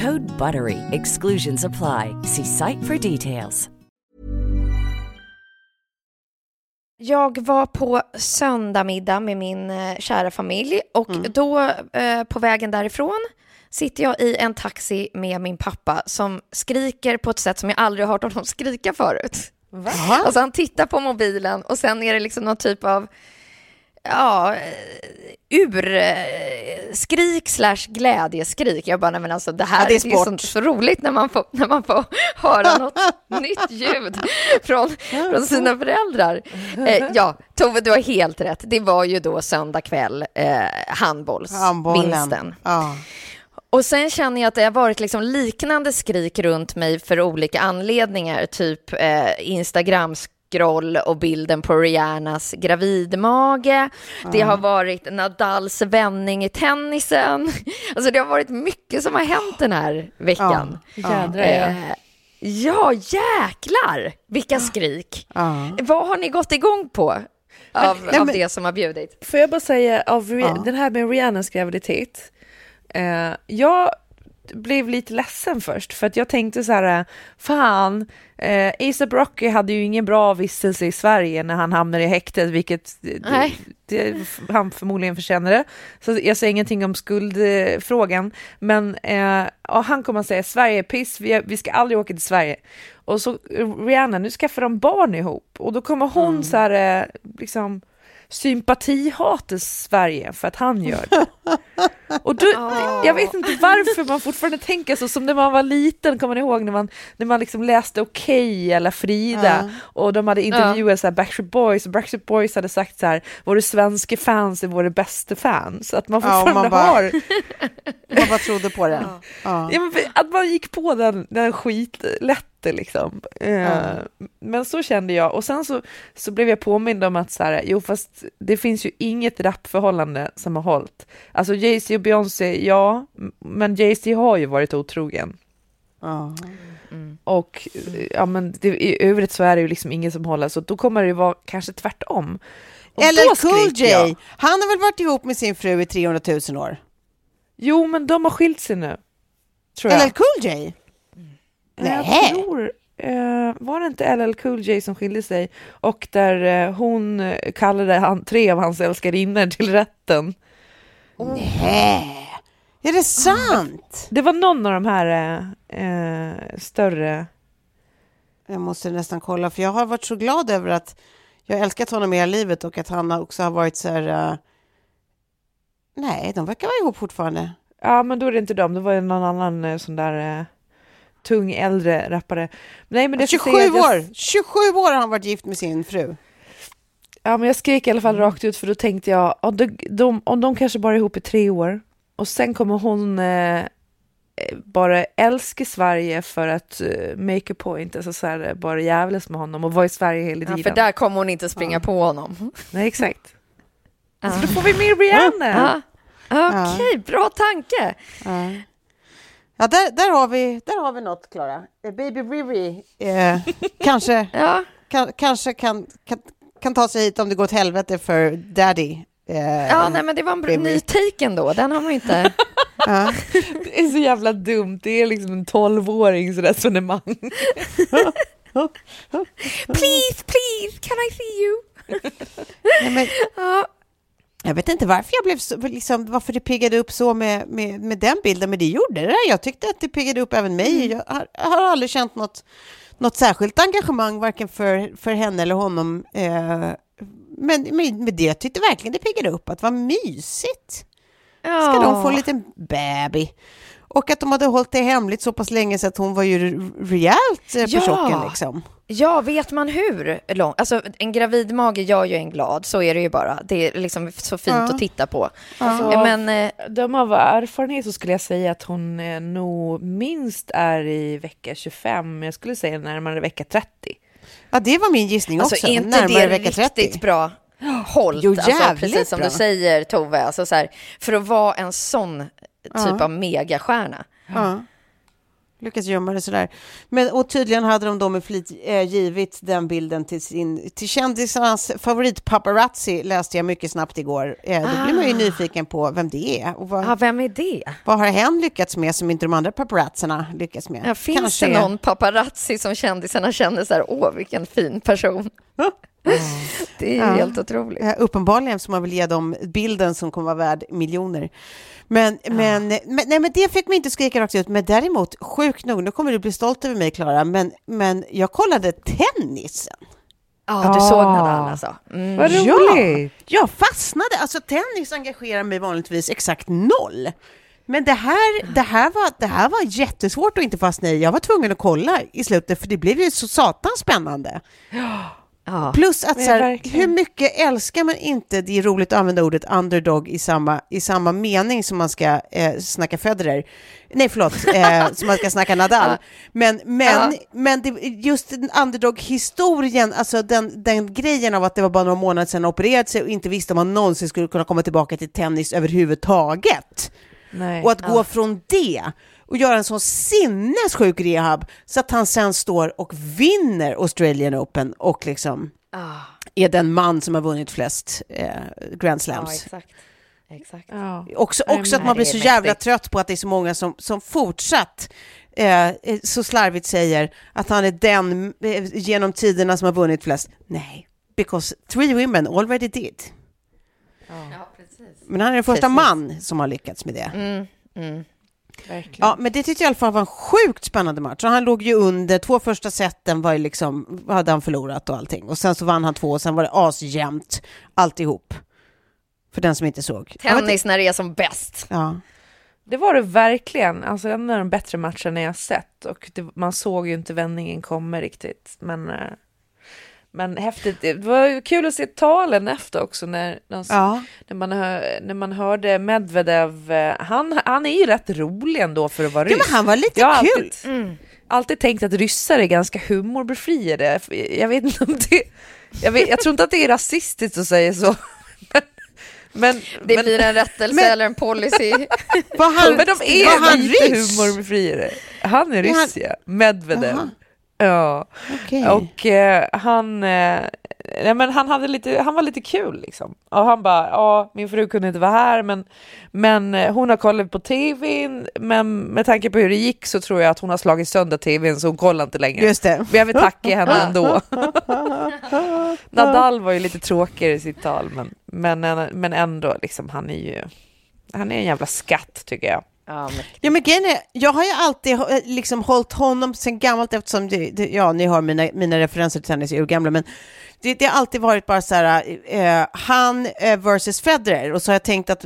E: Code BUTTERY. Exclusions apply. See site for details.
D: Jag var på söndagmiddag med min eh, kära familj och då eh, på vägen därifrån sitter jag i en taxi med min pappa som skriker på ett sätt som jag aldrig har hört honom skrika förut. Alltså han tittar på mobilen och sen är det liksom någon typ av ja, eh, ur eh, skrik slash glädjeskrik. Jag bara, nej men alltså det här
C: Ja, det är
D: är, det är
C: sport.
D: så, roligt när man får, när man får höra något nytt ljud från, från sina föräldrar. Eh, ja, Tove, du har helt rätt. Det var ju då söndag kväll, eh, handbollsvinsten.
C: Ja.
D: Och sen känner jag att det har varit liksom liknande skrik runt mig för olika anledningar, typ eh, Instagram scroll och bilden på Rihannas gravidmage. Det har varit Nadals vändning i tennisen. Alltså det har varit mycket som har hänt den här veckan.
A: Jädrar ja.
D: Eh, ja, jäklar vilka skrik.
C: Ja.
D: Vad har ni gått igång på av,
C: Nej,
D: av
C: men-
D: det som har bjudit?
A: Får jag bara säga, av Rih-
C: Ja.
A: den här med Rihannas graviditet. Eh, jag blev lite ledsen först för att jag tänkte så här, fan, eh, ASAP Rocky hade ju ingen bra vistelse i Sverige när han hamnade i häktet, vilket det,
D: Nej.
A: det, han förmodligen förtjänade. Så jag säger ingenting om skuldfrågan, men eh, ja, han kommer att säga Sverige är piss, vi, vi ska aldrig åka till Sverige. Och så Rihanna, nu skaffar de barn ihop och då kommer hon så här, eh, liksom sympatihata Sverige för att han gör det. Och då, jag vet inte varför man fortfarande tänker så, som när man var liten, kommer ni ihåg när man, när man liksom läste Okej eller Frida och de hade intervjuat så här Backstreet Boys och Backstreet Boys hade sagt så här, våra svenska fans är våra bästa fans. Att man fortfarande
C: man bara-
A: har,
C: Man bara trodde på det. Ja.
A: men att man gick på den, den skitlätte liksom. Eh, Men så kände jag och sen så, så blev jag påmind om att så här, jo fast det finns ju inget rapförhållande som har hållit. Alltså Jay-Z och Beyoncé, ja, men Jay-Z har ju varit otrogen.
C: Ja.
A: Och ja, men det, i övrigt så är det ju liksom ingen som håller, så då kommer det ju vara kanske tvärtom. Och
C: LL Cool
A: skriker jag.
C: J, han har väl varit ihop med sin fru i 300 000 år?
A: Jo, men de har skilt sig nu. Tror jag.
C: LL Cool J?
A: Jag
C: Nej.
A: tror, eh, var det inte LL Cool J som skilde sig och där eh, hon kallade han, tre av hans älskarinnor till rätten.
C: Nej. Är det sant?
A: Det var någon av de här eh, större...
C: Jag måste nästan kolla, för jag har varit så glad över att jag älskat honom i hela livet och att han också har varit så här... eh, nej, de verkar vara ihop fortfarande.
A: Ja, men då är det inte dem, det var ju någon annan sån där eh, tung äldre rappare. Nej, men det
C: 27
A: säger att jag-
C: år! 27 år har han varit gift med sin fru.
A: Ja, men jag skrek i alla fall rakt ut för då tänkte jag, ja, de, de, om de kanske bara är ihop i tre år och sen kommer hon eh, eh, bara älska Sverige för att eh, make a point, alltså så här, eh, bara jävlas med honom och vara i Sverige hela
D: Ja,
A: tiden.
D: för där kommer hon inte springa på honom.
A: Nej, exakt.
D: Ja.
A: Så då får vi med Rihanna.
D: Ja. Okej, bra tanke.
C: Ja. Där, där, har vi, där har vi något, Klara. Eh, Baby Riri eh, kanske,
D: Ja.
C: kan, kanske kan, kan, kan ta sig hit om det går åt helvete för Daddy. Eh,
D: Ja, nej, men det var en ny take ändå. Den har man inte...
C: ja.
A: Det är så jävla dumt, det är liksom en tolvårings resonemang.
D: please, please, can I see you?
C: Nej, men,
D: Ja.
C: Jag vet inte varför jag blev så, liksom, varför det piggade upp så med, med, med den bilden, men det gjorde det. Jag tyckte att det piggade upp även mig. Jag har, har aldrig känt något, något särskilt engagemang, varken för, för henne eller honom. Eh, men med, med det jag tyckte verkligen det piggade upp, att vad mysigt. Ska de få en liten baby? Och att de hade hållit det hemligt så pass länge så att hon var ju re- rejält eh, på
D: Ja.
C: chocken liksom.
D: Ja, vet man hur lång? Alltså, en gravid mage gör ju en glad, så är det ju bara. Det är liksom så fint
C: Ja.
D: att titta på.
A: Alltså,
D: Men eh,
A: De av erfarenhet så skulle jag säga att hon eh, nog minst är i vecka 25, jag skulle säga närmare vecka 30.
C: Ja, det var min gissning
D: alltså,
C: också.
D: inte
C: Närmare
D: det
C: vecka 30.
D: riktigt bra hållt?
C: Jo,
D: alltså, precis som
C: bra.
D: du säger, Tove. Alltså, så här, för att vara en sån typ
C: Ja.
D: av megastjärna.
C: Ja. Lyckas gömma det sådär. Men, och tydligen hade de då med flit eh, givit den bilden till, sin, till kändisarnas favoritpaparazzi, läste jag mycket snabbt igår. Eh, då blir man ju nyfiken på vem det är. Och vad,
D: Ja, vem är det?
C: vad har hen lyckats med som inte de andra paparazzerna lyckats med?
D: Ja, finns
C: Kanske-
D: det någon paparazzi som kändisarna känner så här, åh vilken fin person? det är ju
C: Ja.
D: helt otroligt.
C: Uppenbarligen så man vill ge dem bilden som kommer vara värd miljoner. Men, men, men, nej, men det fick mig inte skrika rakt ut. Men däremot, sjukt nog, nu kommer du bli stolt över mig Klara, men, men jag kollade tennisen.
D: Ja, du såg Nadal alltså. Mm.
A: Vad
C: Ja,
A: roligt!
C: jag fastnade. Alltså tennis engagerar mig vanligtvis exakt noll. Men det här, det, här var, det här var jättesvårt att inte fastna i. Jag var tvungen att kolla i slutet för det blev ju så satans spännande.
D: Ja.
C: Plus att så här, hur mycket älskar man inte, det är roligt att använda ordet underdog i samma, i samma mening som man ska eh, snacka Federer. Nej, förlåt, eh, som man ska snacka Nadal. Men, men,
D: Ja.
C: men det, just underdog-historien, alltså den, den grejen av att det var bara några månader sedan han opererat sig och inte visste om han någonsin skulle kunna komma tillbaka till tennis överhuvudtaget.
A: Nej.
C: Och att gå från det och göra en sån sinnessjuk rehab så att han sen står och vinner Australian Open och liksom
D: Ah,
C: är den man som har vunnit flest eh, Grand
D: ja,
C: Slams.
D: exakt. exakt.
A: Ja.
C: också också att man blir så jävla
D: mäktigt.
C: trött på att det är så många som, som fortsatt eh, eh, så slarvigt säger att han är den eh, genom tiderna som har vunnit flest. Nej, because three women already did.
D: Ja, precis.
C: Men han är den första
D: Precis.
C: man som har lyckats med det.
D: Mm, mm.
A: Verkligen.
C: Ja, men det tyckte jag i alla fall var en sjukt spännande match. Och han låg ju under, två första seten var ju liksom, hade han förlorat och allting. Och sen så vann han två och sen var det asjämnt alltihop. För den som inte såg.
D: Tennis när det är som bäst.
C: Ja.
A: Det var det verkligen. Alltså en av de bättre matcherna jag sett och det, man såg ju inte vändningen komma riktigt. Men, eh, men häftigt. Det var ju kul att se talen efter också när,
C: ja.
A: när, man, hör, när man hörde Medvedev. eh, Han, han är ju rätt rolig ändå för att vara
C: ja,
A: ryss.
C: men han var lite
A: Jag
C: kul.
A: alltid,
D: Mm.
A: alltid tänkt att ryssar är ganska humorbefriade. Jag vet inte om det... Jag, vet, jag tror inte att det är rasistiskt att säga så. Men,
D: Det
A: men,
D: blir en rättelse
C: men-
D: eller en policy.
C: Han,
A: men de är
C: han
A: lite
C: ryss?
A: humorbefriade. Han är
C: Ja,
A: ryss, ja. Medvedev.
C: Jaha.
A: Ja,
C: Okej.
A: och eh, han, eh, nej, men han, hade lite, han var lite kul liksom. Och han bara, ja min fru kunde inte vara här men, men eh, hon har kollat på tvn men med tanke på hur det gick så tror jag att hon har slagit sönder tvn så hon kollar inte längre.
C: Just det.
A: Men jag vill tacka henne ändå. Nadal var ju lite tråkigare i sitt tal men, men, men ändå liksom han är ju, han är en jävla skatt tycker jag.
D: Ja,
C: men grejen är, jag har ju alltid eh, liksom hållit honom sen gammalt eftersom, det, det, ja ni har mina, mina referenser till tennis är urgamla, men det, det har alltid varit bara så här, eh, han eh, versus Federer och så har jag tänkt att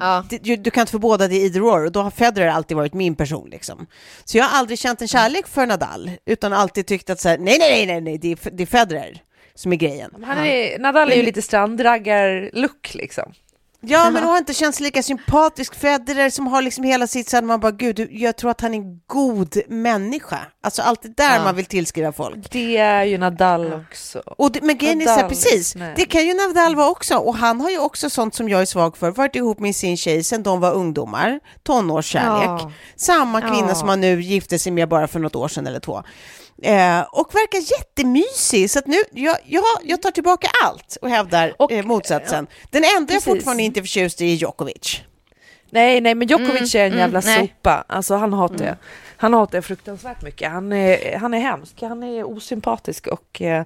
D: Ja.
C: du, du kan inte få båda det either or och då har Federer alltid varit min person liksom. Så jag har aldrig känt en kärlek för Nadal utan alltid tyckt att så här, nej nej nej nej, nej det, är, det är Federer som är grejen.
A: Han är, Nadal är ju lite strandraggar-look liksom.
C: Ja, men hon har inte känts lika sympatisk. Federer som har liksom hela sitt här, man bara gud, jag tror att han är en god människa. Alltså allt det där
D: Ja.
C: man vill tillskriva folk.
A: Det är ju Nadal också.
C: Och det, men grejen är så här, precis,
A: nej.
C: det kan ju Nadal vara också. Och han har ju också sånt som jag är svag för, varit ihop med sin tjej sedan de var ungdomar, tonårskärlek.
D: Ja.
C: Samma kvinna
D: Ja.
C: som han nu gifte sig med bara för något år sedan eller två. Eh, och verkar jättemysig, så att nu, jag, jag, jag tar tillbaka allt och hävdar
A: Och-
C: eh, motsatsen. Den enda jag
A: Precis.
C: fortfarande inte är förtjust i är Djokovic.
A: Nej, nej, men Djokovic är en
D: mm,
A: jävla
D: nej.
A: sopa. Alltså han hatar jag. Han hatar jag fruktansvärt mycket. Han är, han är hemsk, han är osympatisk och eh,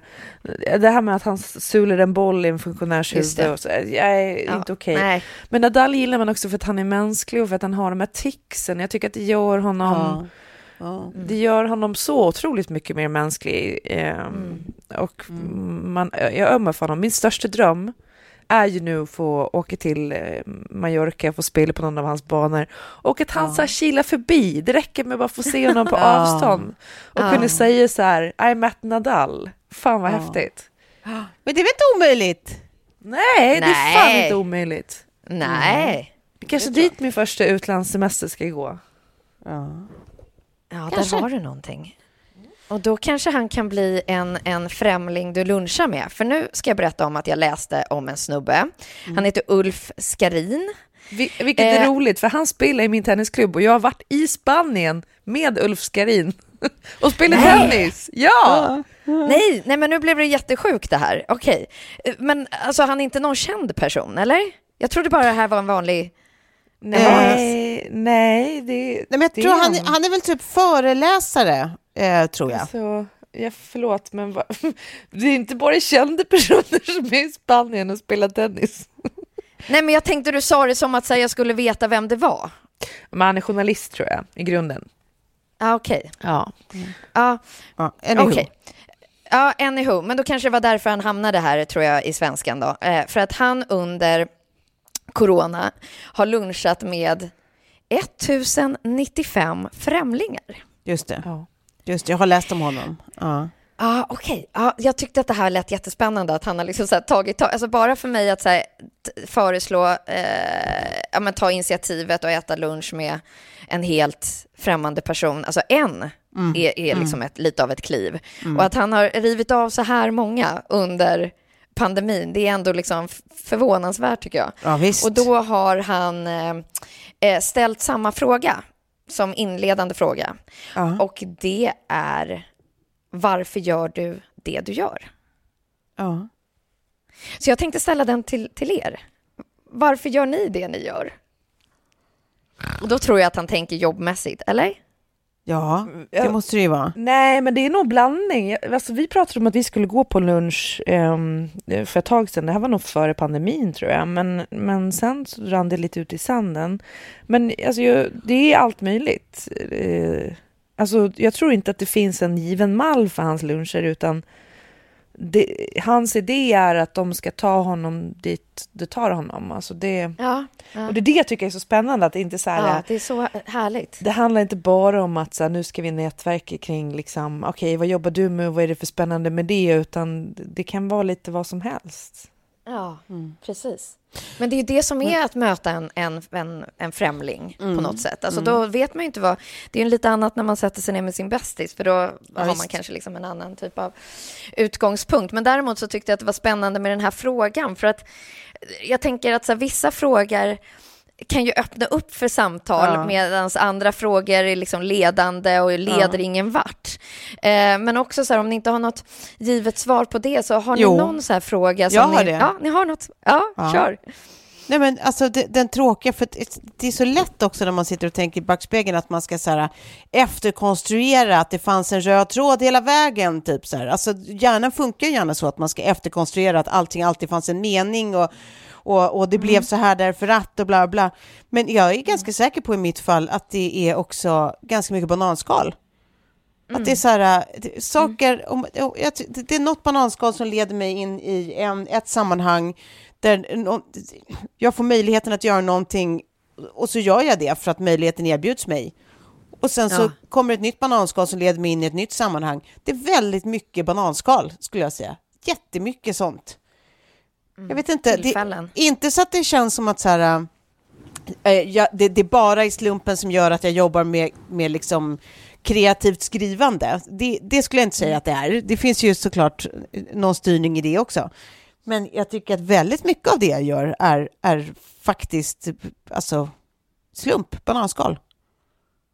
A: det här med att han sular en boll i en funktionärs huvud och så, jag är
D: Ja,
A: inte okej.
D: Nej.
A: Men Nadal gillar man också för att han är mänsklig och för att han har de här ticsen. Jag tycker att det gör honom
C: Ja.
A: Det gör honom så otroligt mycket mer mänsklig. ehm, Och man, jag ömmar för honom. Min största dröm är ju nu att få åka till eh, Mallorca och få spela på någon av hans banor. Och att han så här kilar förbi. Det räcker med att bara få se honom på
C: Ja.
A: avstånd. Och
D: Ja.
A: kunna säga så här, I met Nadal. Fan vad
C: Ja.
A: häftigt.
C: Men det är väl inte omöjligt?
A: Nej, det är fan
D: Nej.
A: inte omöjligt.
D: Nej.
A: Det kanske dit min första utlandssemester ska gå.
C: Ja.
D: Ja,
C: Kanske.
D: där var det någonting. Och då kanske han kan bli en, en främling du lunchar med. För nu ska jag berätta om att jag läste om en snubbe. Han heter Ulf Skarin.
A: Vi- Vilket är
D: Eh.
A: roligt, för han spelar i min tennisklubb och jag har varit i Spanien med Ulf Skarin och spelat tennis. Ja!
D: Nej, nej, men nu blev det jättesjukt det här. Okej, Eh, men alltså han är inte någon känd person, eller? Jag trodde bara det här var en vanlig...
A: Nej, nej, det,
C: Nej, men jag
A: det
C: tror han, han är väl typ föreläsare, eh, tror jag.
A: Alltså, ja, förlåt, men va, det är inte bara kända personer som är i Spanien och spelar tennis.
D: Nej, men jag tänkte du sa det som att så här, jag skulle veta vem det var.
A: Men han är journalist tror jag, i grunden.
D: Ja, okej.
A: Ja.
D: Ja,
C: Ja, anywho.
D: Okej. Ja, anywho. Men då kanske det var därför han hamnade här, tror jag, i svenskan då. Eh, för att han under corona har lunchat med 1095 främlingar.
C: Just det.
A: Ja.
C: Just det, jag har läst om honom. Ja.
D: Ah, Okej, okay. ah, jag tyckte att det här lät jättespännande, att han har liksom så här tagit tag, alltså bara för mig att så här, föreslå, eh, ja, men ta initiativet och äta lunch med en helt främmande person, alltså en mm. är, är liksom mm. ett, lite av ett kliv. Mm. Och att han har rivit av så här många under pandemin, det är ändå liksom förvånansvärt tycker jag.
C: Ja,
D: och då har han eh, eh, ställt samma fråga som inledande fråga. Ja. Och det är varför gör du det du gör?
C: Ja.
D: Så jag tänkte ställa den till, till er. Varför gör ni det ni gör? Och då tror jag att han tänker jobbmässigt, eller?
C: Ja, det måste det ju vara.
A: Nej, men det är nog blandning. Alltså, vi pratade om att vi skulle gå på lunch um, för ett tag sedan. Det här var nog före pandemin tror jag. Men, men sen så rann det lite ut i sanden. Men alltså, det är allt möjligt. Uh, alltså, jag tror inte att det finns en given mall för hans luncher utan det, hans idé är att de ska ta honom dit det tar honom. Alltså det,
D: ja, ja.
A: Och det är det jag tycker är så spännande. Att det, inte så här,
D: ja, det är så härligt.
A: Det handlar inte bara om att så här, nu ska vi nätverka kring, liksom, okej okay, vad jobbar du med och vad är det för spännande med det? Utan det kan vara lite vad som helst.
D: Ja, mm. precis. Men det är ju det som är att möta en, en, en, en främling mm. på något sätt. Alltså, mm. Då vet man ju inte vad... Det är ju lite annat när man sätter sig ner med sin bästis, för då ja, har man kanske liksom en annan typ av utgångspunkt. Men däremot så tyckte jag att det var spännande med den här frågan, för att jag tänker att så här, vissa frågor kan ju öppna upp för samtal ja. medan andra frågor är liksom ledande och leder ja. ingen vart. Eh, men också så här, om ni inte har något givet svar på det så har ni jo. någon så här fråga? Som
C: Jag har
D: ni,
C: det.
D: Ja, ni har något? Ja, ja. kör.
C: Nej, men alltså det, den tråkiga, för det är så lätt också när man sitter och tänker i backspegeln att man ska så här, efterkonstruera att det fanns en röd tråd hela vägen. Typ så här. Alltså, hjärnan funkar gärna så att man ska efterkonstruera att allting alltid fanns en mening och och, och det mm. blev så här därför att och bla bla. Men jag är ganska mm. säker på i mitt fall att det är också ganska mycket bananskal. Mm. Att det är så här, äh, saker, om, det är något bananskal som leder mig in i en, ett sammanhang där jag får möjligheten att göra någonting och så gör jag det för att möjligheten erbjuds mig. Och sen så ja. kommer ett nytt bananskal som leder mig in i ett nytt sammanhang. Det är väldigt mycket bananskal skulle jag säga. Jättemycket sånt. Mm. Jag vet inte, det, inte så att det känns som att så här, äh, jag, det, det, är bara i slumpen som gör att jag jobbar med, med liksom kreativt skrivande. Det, det skulle jag inte säga mm. att det är. Det finns ju såklart någon styrning i det också. Men jag tycker att väldigt mycket av det jag gör är, är faktiskt alltså, slump, bananskal.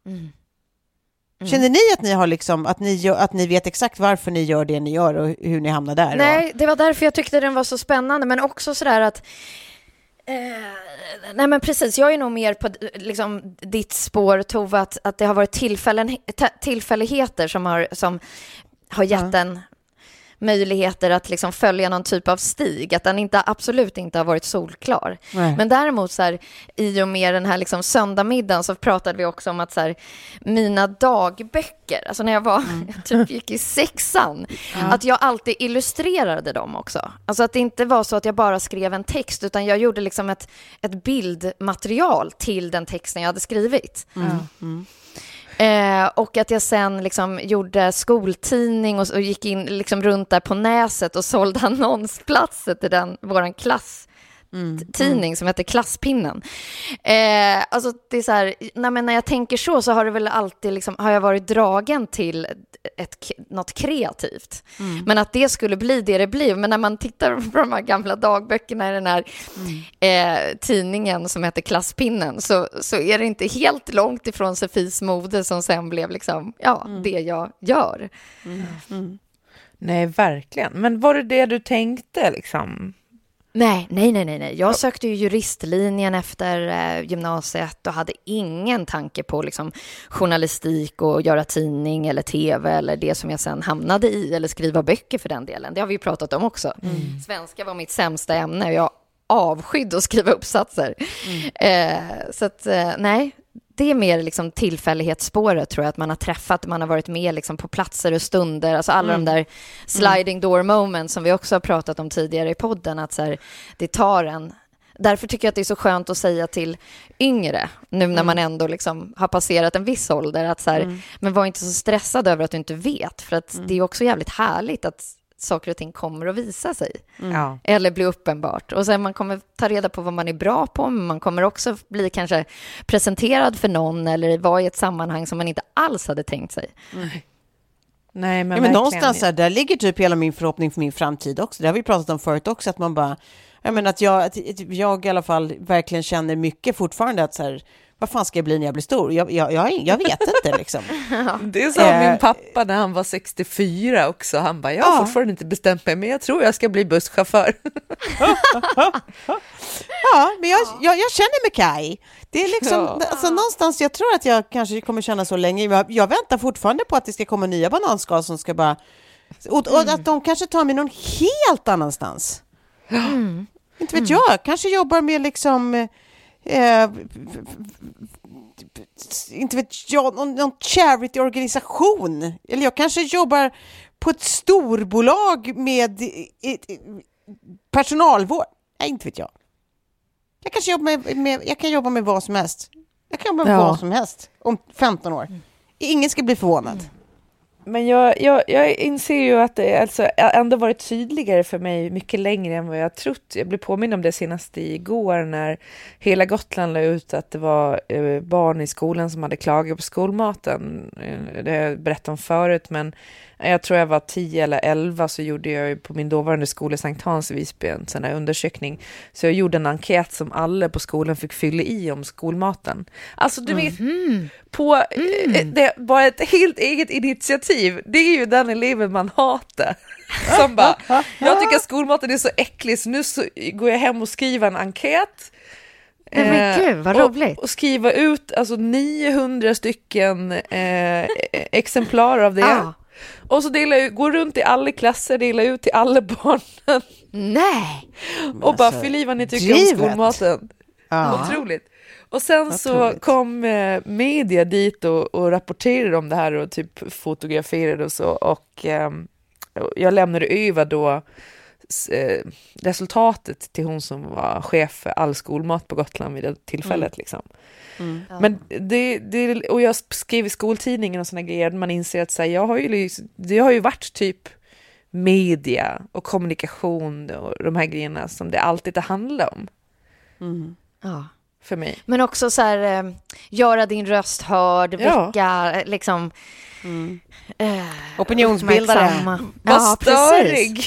C: Mm. Mm. Känner ni att ni har liksom, att ni, att ni vet exakt varför ni gör det ni gör och hur ni hamnar där?
D: Nej, det var därför jag tyckte den var så spännande, men också sådär att Eh, nej men precis, jag är nog mer på liksom, ditt spår Tove, att, att det har varit tillfällen, tillfälligheter som har, som har gett ja. en möjligheter att liksom följa någon typ av stig, att den inte, absolut inte har varit solklar. Nej. Men däremot så här, i och med den här liksom söndagmiddagen så pratade vi också om att så här, mina dagböcker, alltså när jag var, mm. jag typ gick i sexan, ja. att jag alltid illustrerade dem också. Alltså att det inte var så att jag bara skrev en text, utan jag gjorde liksom ett, ett bildmaterial till den texten jag hade skrivit. Mm. Eh, och att jag sen liksom gjorde skoltidning och, och gick in liksom runt där på Näset och sålde annonsplatser till den, vår klass mm, tidning mm. som heter Klasspinnen. Eh, alltså det är så här, nej, men när jag tänker så så har det väl alltid liksom, har jag varit dragen till ett, något kreativt. Mm. Men att det skulle bli det det blir. Men när man tittar på de här gamla dagböckerna i den här eh, tidningen som heter Klasspinnen så, så är det inte helt långt ifrån Sofies mode som sen blev liksom, ja, mm. det jag gör.
A: Mm. Mm. Nej, verkligen. Men var det det du tänkte liksom?
D: Nej, nej, nej, nej. Jag sökte ju juristlinjen efter eh, gymnasiet och hade ingen tanke på liksom, journalistik och göra tidning eller tv eller det som jag sen hamnade i eller skriva böcker för den delen. Det har vi ju pratat om också. Mm. Svenska var mitt sämsta ämne och jag avskydde att skriva uppsatser. Mm. Eh, så att, eh, nej, det är mer liksom tillfällighetsspåret tror jag, att man har träffat, man har varit med liksom på platser och stunder, alltså alla mm. de där sliding door moments som vi också har pratat om tidigare i podden, att så här, det tar en. Därför tycker jag att det är så skönt att säga till yngre, nu när man ändå liksom har passerat en viss ålder, att så här, men var inte så stressad över att du inte vet, för att det är också jävligt härligt att saker och ting kommer att visa sig.
C: Ja.
D: Eller bli uppenbart. Och sen man kommer ta reda på vad man är bra på, men man kommer också bli kanske presenterad för någon eller vara i ett sammanhang som man inte alls hade tänkt sig.
A: Nej, men,
C: Ja, men någonstans där, där ligger typ hela min förhoppning för min framtid också. Det har vi pratat om förut också, att man bara... Jag menar att jag, att jag i alla fall verkligen känner mycket fortfarande att så här, vad fan ska jag bli när jag blir stor? Jag, jag, jag, jag vet inte liksom.
A: Det sa
C: Eh,
A: min pappa när han var 64 också. Han bara, jag har
C: Ja.
A: fortfarande inte bestämt mig, men jag tror jag ska bli busschaufför.
C: Ja, men jag, jag, jag känner med Kai. Det är liksom,
A: Ja.
C: alltså någonstans, jag tror att jag kanske kommer känna så länge. Jag, jag väntar fortfarande på att det ska komma nya bananskal som ska bara... Och, och att de kanske tar mig någon helt annanstans. Inte vet jag, kanske jobbar med liksom... Eh, inte vet jag, någon, någon charity-organisation. Eller jag kanske jobbar på ett storbolag med i- i- personalvård. Nej, inte vet jag. Jag, kanske jobbar med, med, jag kan jobba med vad som helst. Jag kan jobba med
A: Ja.
C: vad som helst om 15 år. Ingen ska bli förvånad.
A: Men jag, jag, jag inser ju att det alltså, ändå varit tydligare för mig mycket längre än vad jag trott. Jag blev påmind om det senast igår när hela Gotland la ut att det var eh, barn i skolan som hade klagat på skolmaten. Eh, det har jag berättat om förut, men jag tror jag var 10 eller 11 så gjorde jag på min dåvarande skola Sankt Hans i Visby en sån här undersökning. Så jag gjorde en enkät som alla på skolan fick fylla i om skolmaten. Alltså du vet, på eh, det var ett helt eget initiativ. Det är ju den eleven man hatar. Som bara, jag tycker att skolmaten är så äcklig så nu så går jag hem och skriver en enkät.
D: Nej, men
A: Eh,
D: gud, vad
A: och,
D: roligt.
A: Och skriva ut alltså 900 stycken eh, exemplar av det.
D: Ah.
A: Och så delar jag, går runt i alla klasser, delar ut till alla barnen
D: Nej!
A: och bara
C: alltså,
A: fyll i vad ni tycker om
C: drivet.
A: skolmaten.
C: Ja.
A: Otroligt. Och sen
C: Vad
A: så
C: otroligt.
A: kom eh, media dit och, och rapporterade om det här och typ fotograferade och så och och jag lämnade över då eh, resultatet till hon som var chef för all skolmat på Gotland vid det tillfället. Liksom. Men det, det, och jag skrev i skoltidningen och såna grejer, man inser att så här, jag har ju, det har ju varit typ media och kommunikation och de här grejerna som det alltid har handlat om
D: Ja.
A: för mig.
D: Men också så här, eh, göra din röst hörd,
A: Ja.
D: väcka eh, liksom... eh,
C: Opinionsbildare.
A: Vad
D: Ja, precis.
A: störig!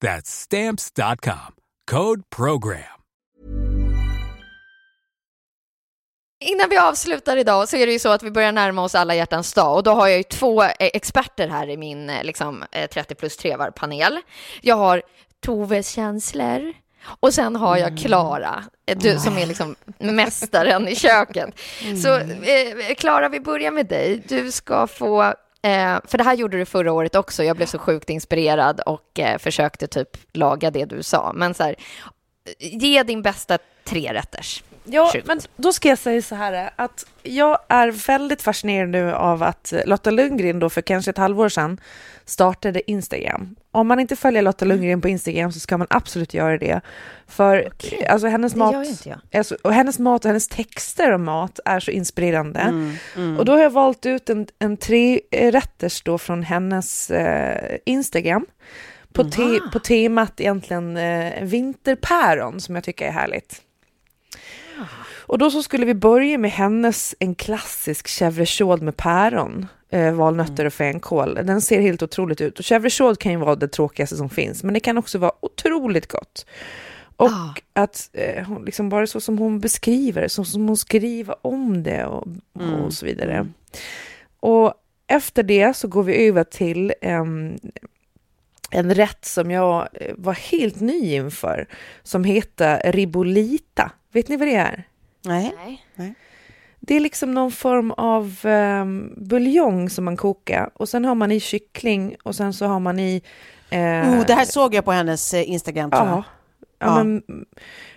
F: That's stamps.com. Code program.
D: Innan vi avslutar idag så är det ju så att vi börjar närma oss alla hjärtans dag och då har jag ju två eh, experter här i min eh, liksom, 30 plus 3 panel. Jag har Toves känslor och sen har jag Klara, eh, du som är liksom mästaren i köket. Så Klara, vi börjar med dig. Du ska få Eh, för det här gjorde du förra året också. Jag blev så sjukt inspirerad och eh, försökte typ laga det du sa. Men så här, eh, ge din bästa trerätters.
A: Ja,
D: Shoot.
A: men då ska jag säga så här att jag är väldigt fascinerad nu av att Lotta Lundgren då för kanske ett halvår sedan startade Instagram. Om man inte följer Lotta
D: Mm.
A: Lundgren på Instagram så ska man absolut göra det. För alltså hennes
D: Det
A: mat. Alltså, och hennes mat och hennes texter om mat är så inspirerande.
D: Mm,
A: Och då har jag valt ut en, en tre rätters då från hennes eh, Instagram. På, te, på temat egentligen eh, vinterpäron som jag tycker är härligt. Och då så skulle vi börja med hennes en klassisk chèvre med päron, eh, valnötter och fänkål. Den ser helt otroligt ut och chèvre kan ju vara det tråkigaste som finns, men det kan också vara otroligt gott. Och
D: Ah.
A: att eh, hon liksom bara så som hon beskriver, så som hon skriver om det och, och så vidare. Och efter det så går vi över till em, en rätt som jag eh, var helt ny inför, som heter ribolita. Vet ni vad det är?
C: Nej.
D: Nej.
A: Det är liksom någon form av um, buljong som man kokar och sen har man i kyckling och sen så har man i... eh,
C: Oh, det här såg jag på hennes eh, Instagram tror
A: ja,
C: jag.
A: ja,
C: Ja.
A: Men,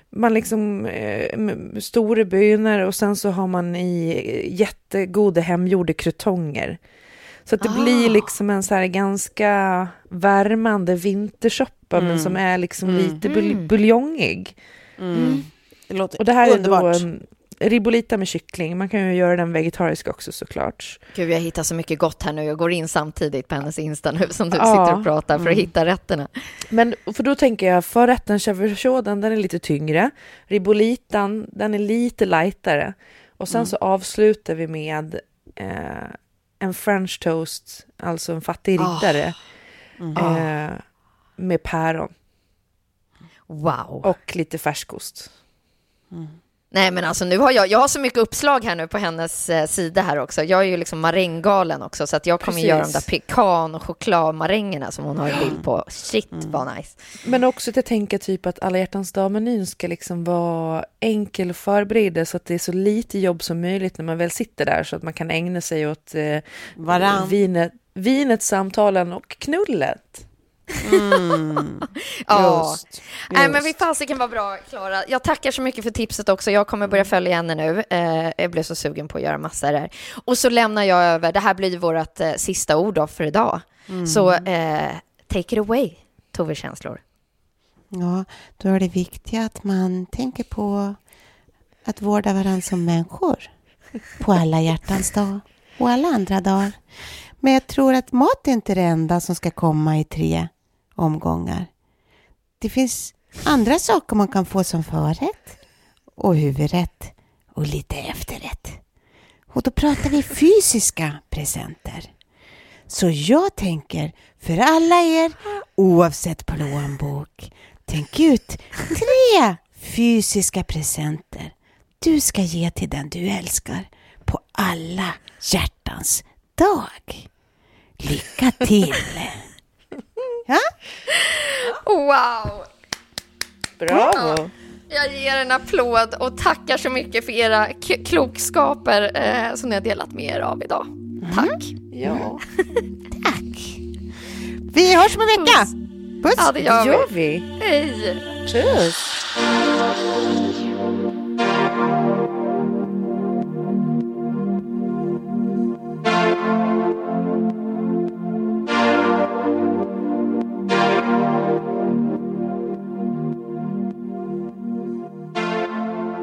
A: man liksom eh, stora bönor och sen så har man i eh, jättegoda hemgjorda krutonger. Så att det
D: Ah.
A: blir liksom en så här ganska värmande vintersoppa men
C: Mm.
A: som är liksom
C: Mm.
A: lite bul- buljongig.
C: Mm. Det låter
A: Och det här
C: underbart.
A: är då en ribolita med kyckling. Man kan ju göra den vegetarisk också såklart.
D: Gud, jag hittar så mycket gott här nu. Jag går in samtidigt på hennes Insta nu som du
A: Ja.
D: sitter och pratar för att hitta rätterna.
A: Men för då tänker jag förrätten chèvre den är lite tyngre. Ribolitan, den är lite lightare. Och sen så avslutar vi med eh, en french toast, alltså en fattig riddare. Eh, med päron
D: Wow.
A: och lite färskost.
D: Nej, men alltså nu har jag, jag har så mycket uppslag här nu på hennes eh, sida här också. Jag är ju liksom maränggalen också, så att jag kommer
A: Precis.
D: göra de där pekan och chokladmarängerna som hon har en bild på. Shit, vad nice.
A: Men också att jag tänker typ att alla hjärtans dag-menyn ska liksom vara enkel att förbereda så att det är så lite jobb som möjligt när man väl sitter där så att man kan ägna sig åt eh, vinet, vinet, samtalen och knullet.
D: Ja.
C: Just.
D: Nej, men
C: Just.
D: vi fasiken var bra, Klara. Jag tackar så mycket för tipset också. Jag kommer börja följa henne nu. Eh, jag blev så sugen på att göra massa där. Och så lämnar jag över, det här blir vårt eh, sista ord då för idag. Så eh, take it away, Tove Känslor.
G: Ja, då är det viktigt att man tänker på att vårda varandra som människor. På alla hjärtans dag och alla andra dagar. Men jag tror att mat är inte det enda som ska komma i tre omgångar. Det finns andra saker man kan få som förrätt och huvudrätt och lite efterrätt. Och då pratar vi fysiska presenter. Så jag tänker för alla er, oavsett plånbok, tänk ut tre fysiska presenter du ska ge till den du älskar på alla hjärtans dag. Lycka till! Ja?
D: Wow!
A: Bravo!
D: Jag ger en applåd och tackar så mycket för era klokskaper eh, som ni har delat med er av idag. Tack!
A: Ja,
G: Tack! Vi hörs om en vecka! Puss!
D: Ja, det gör
A: gör
D: vi.
A: vi.
D: Hej!
A: Tschüss!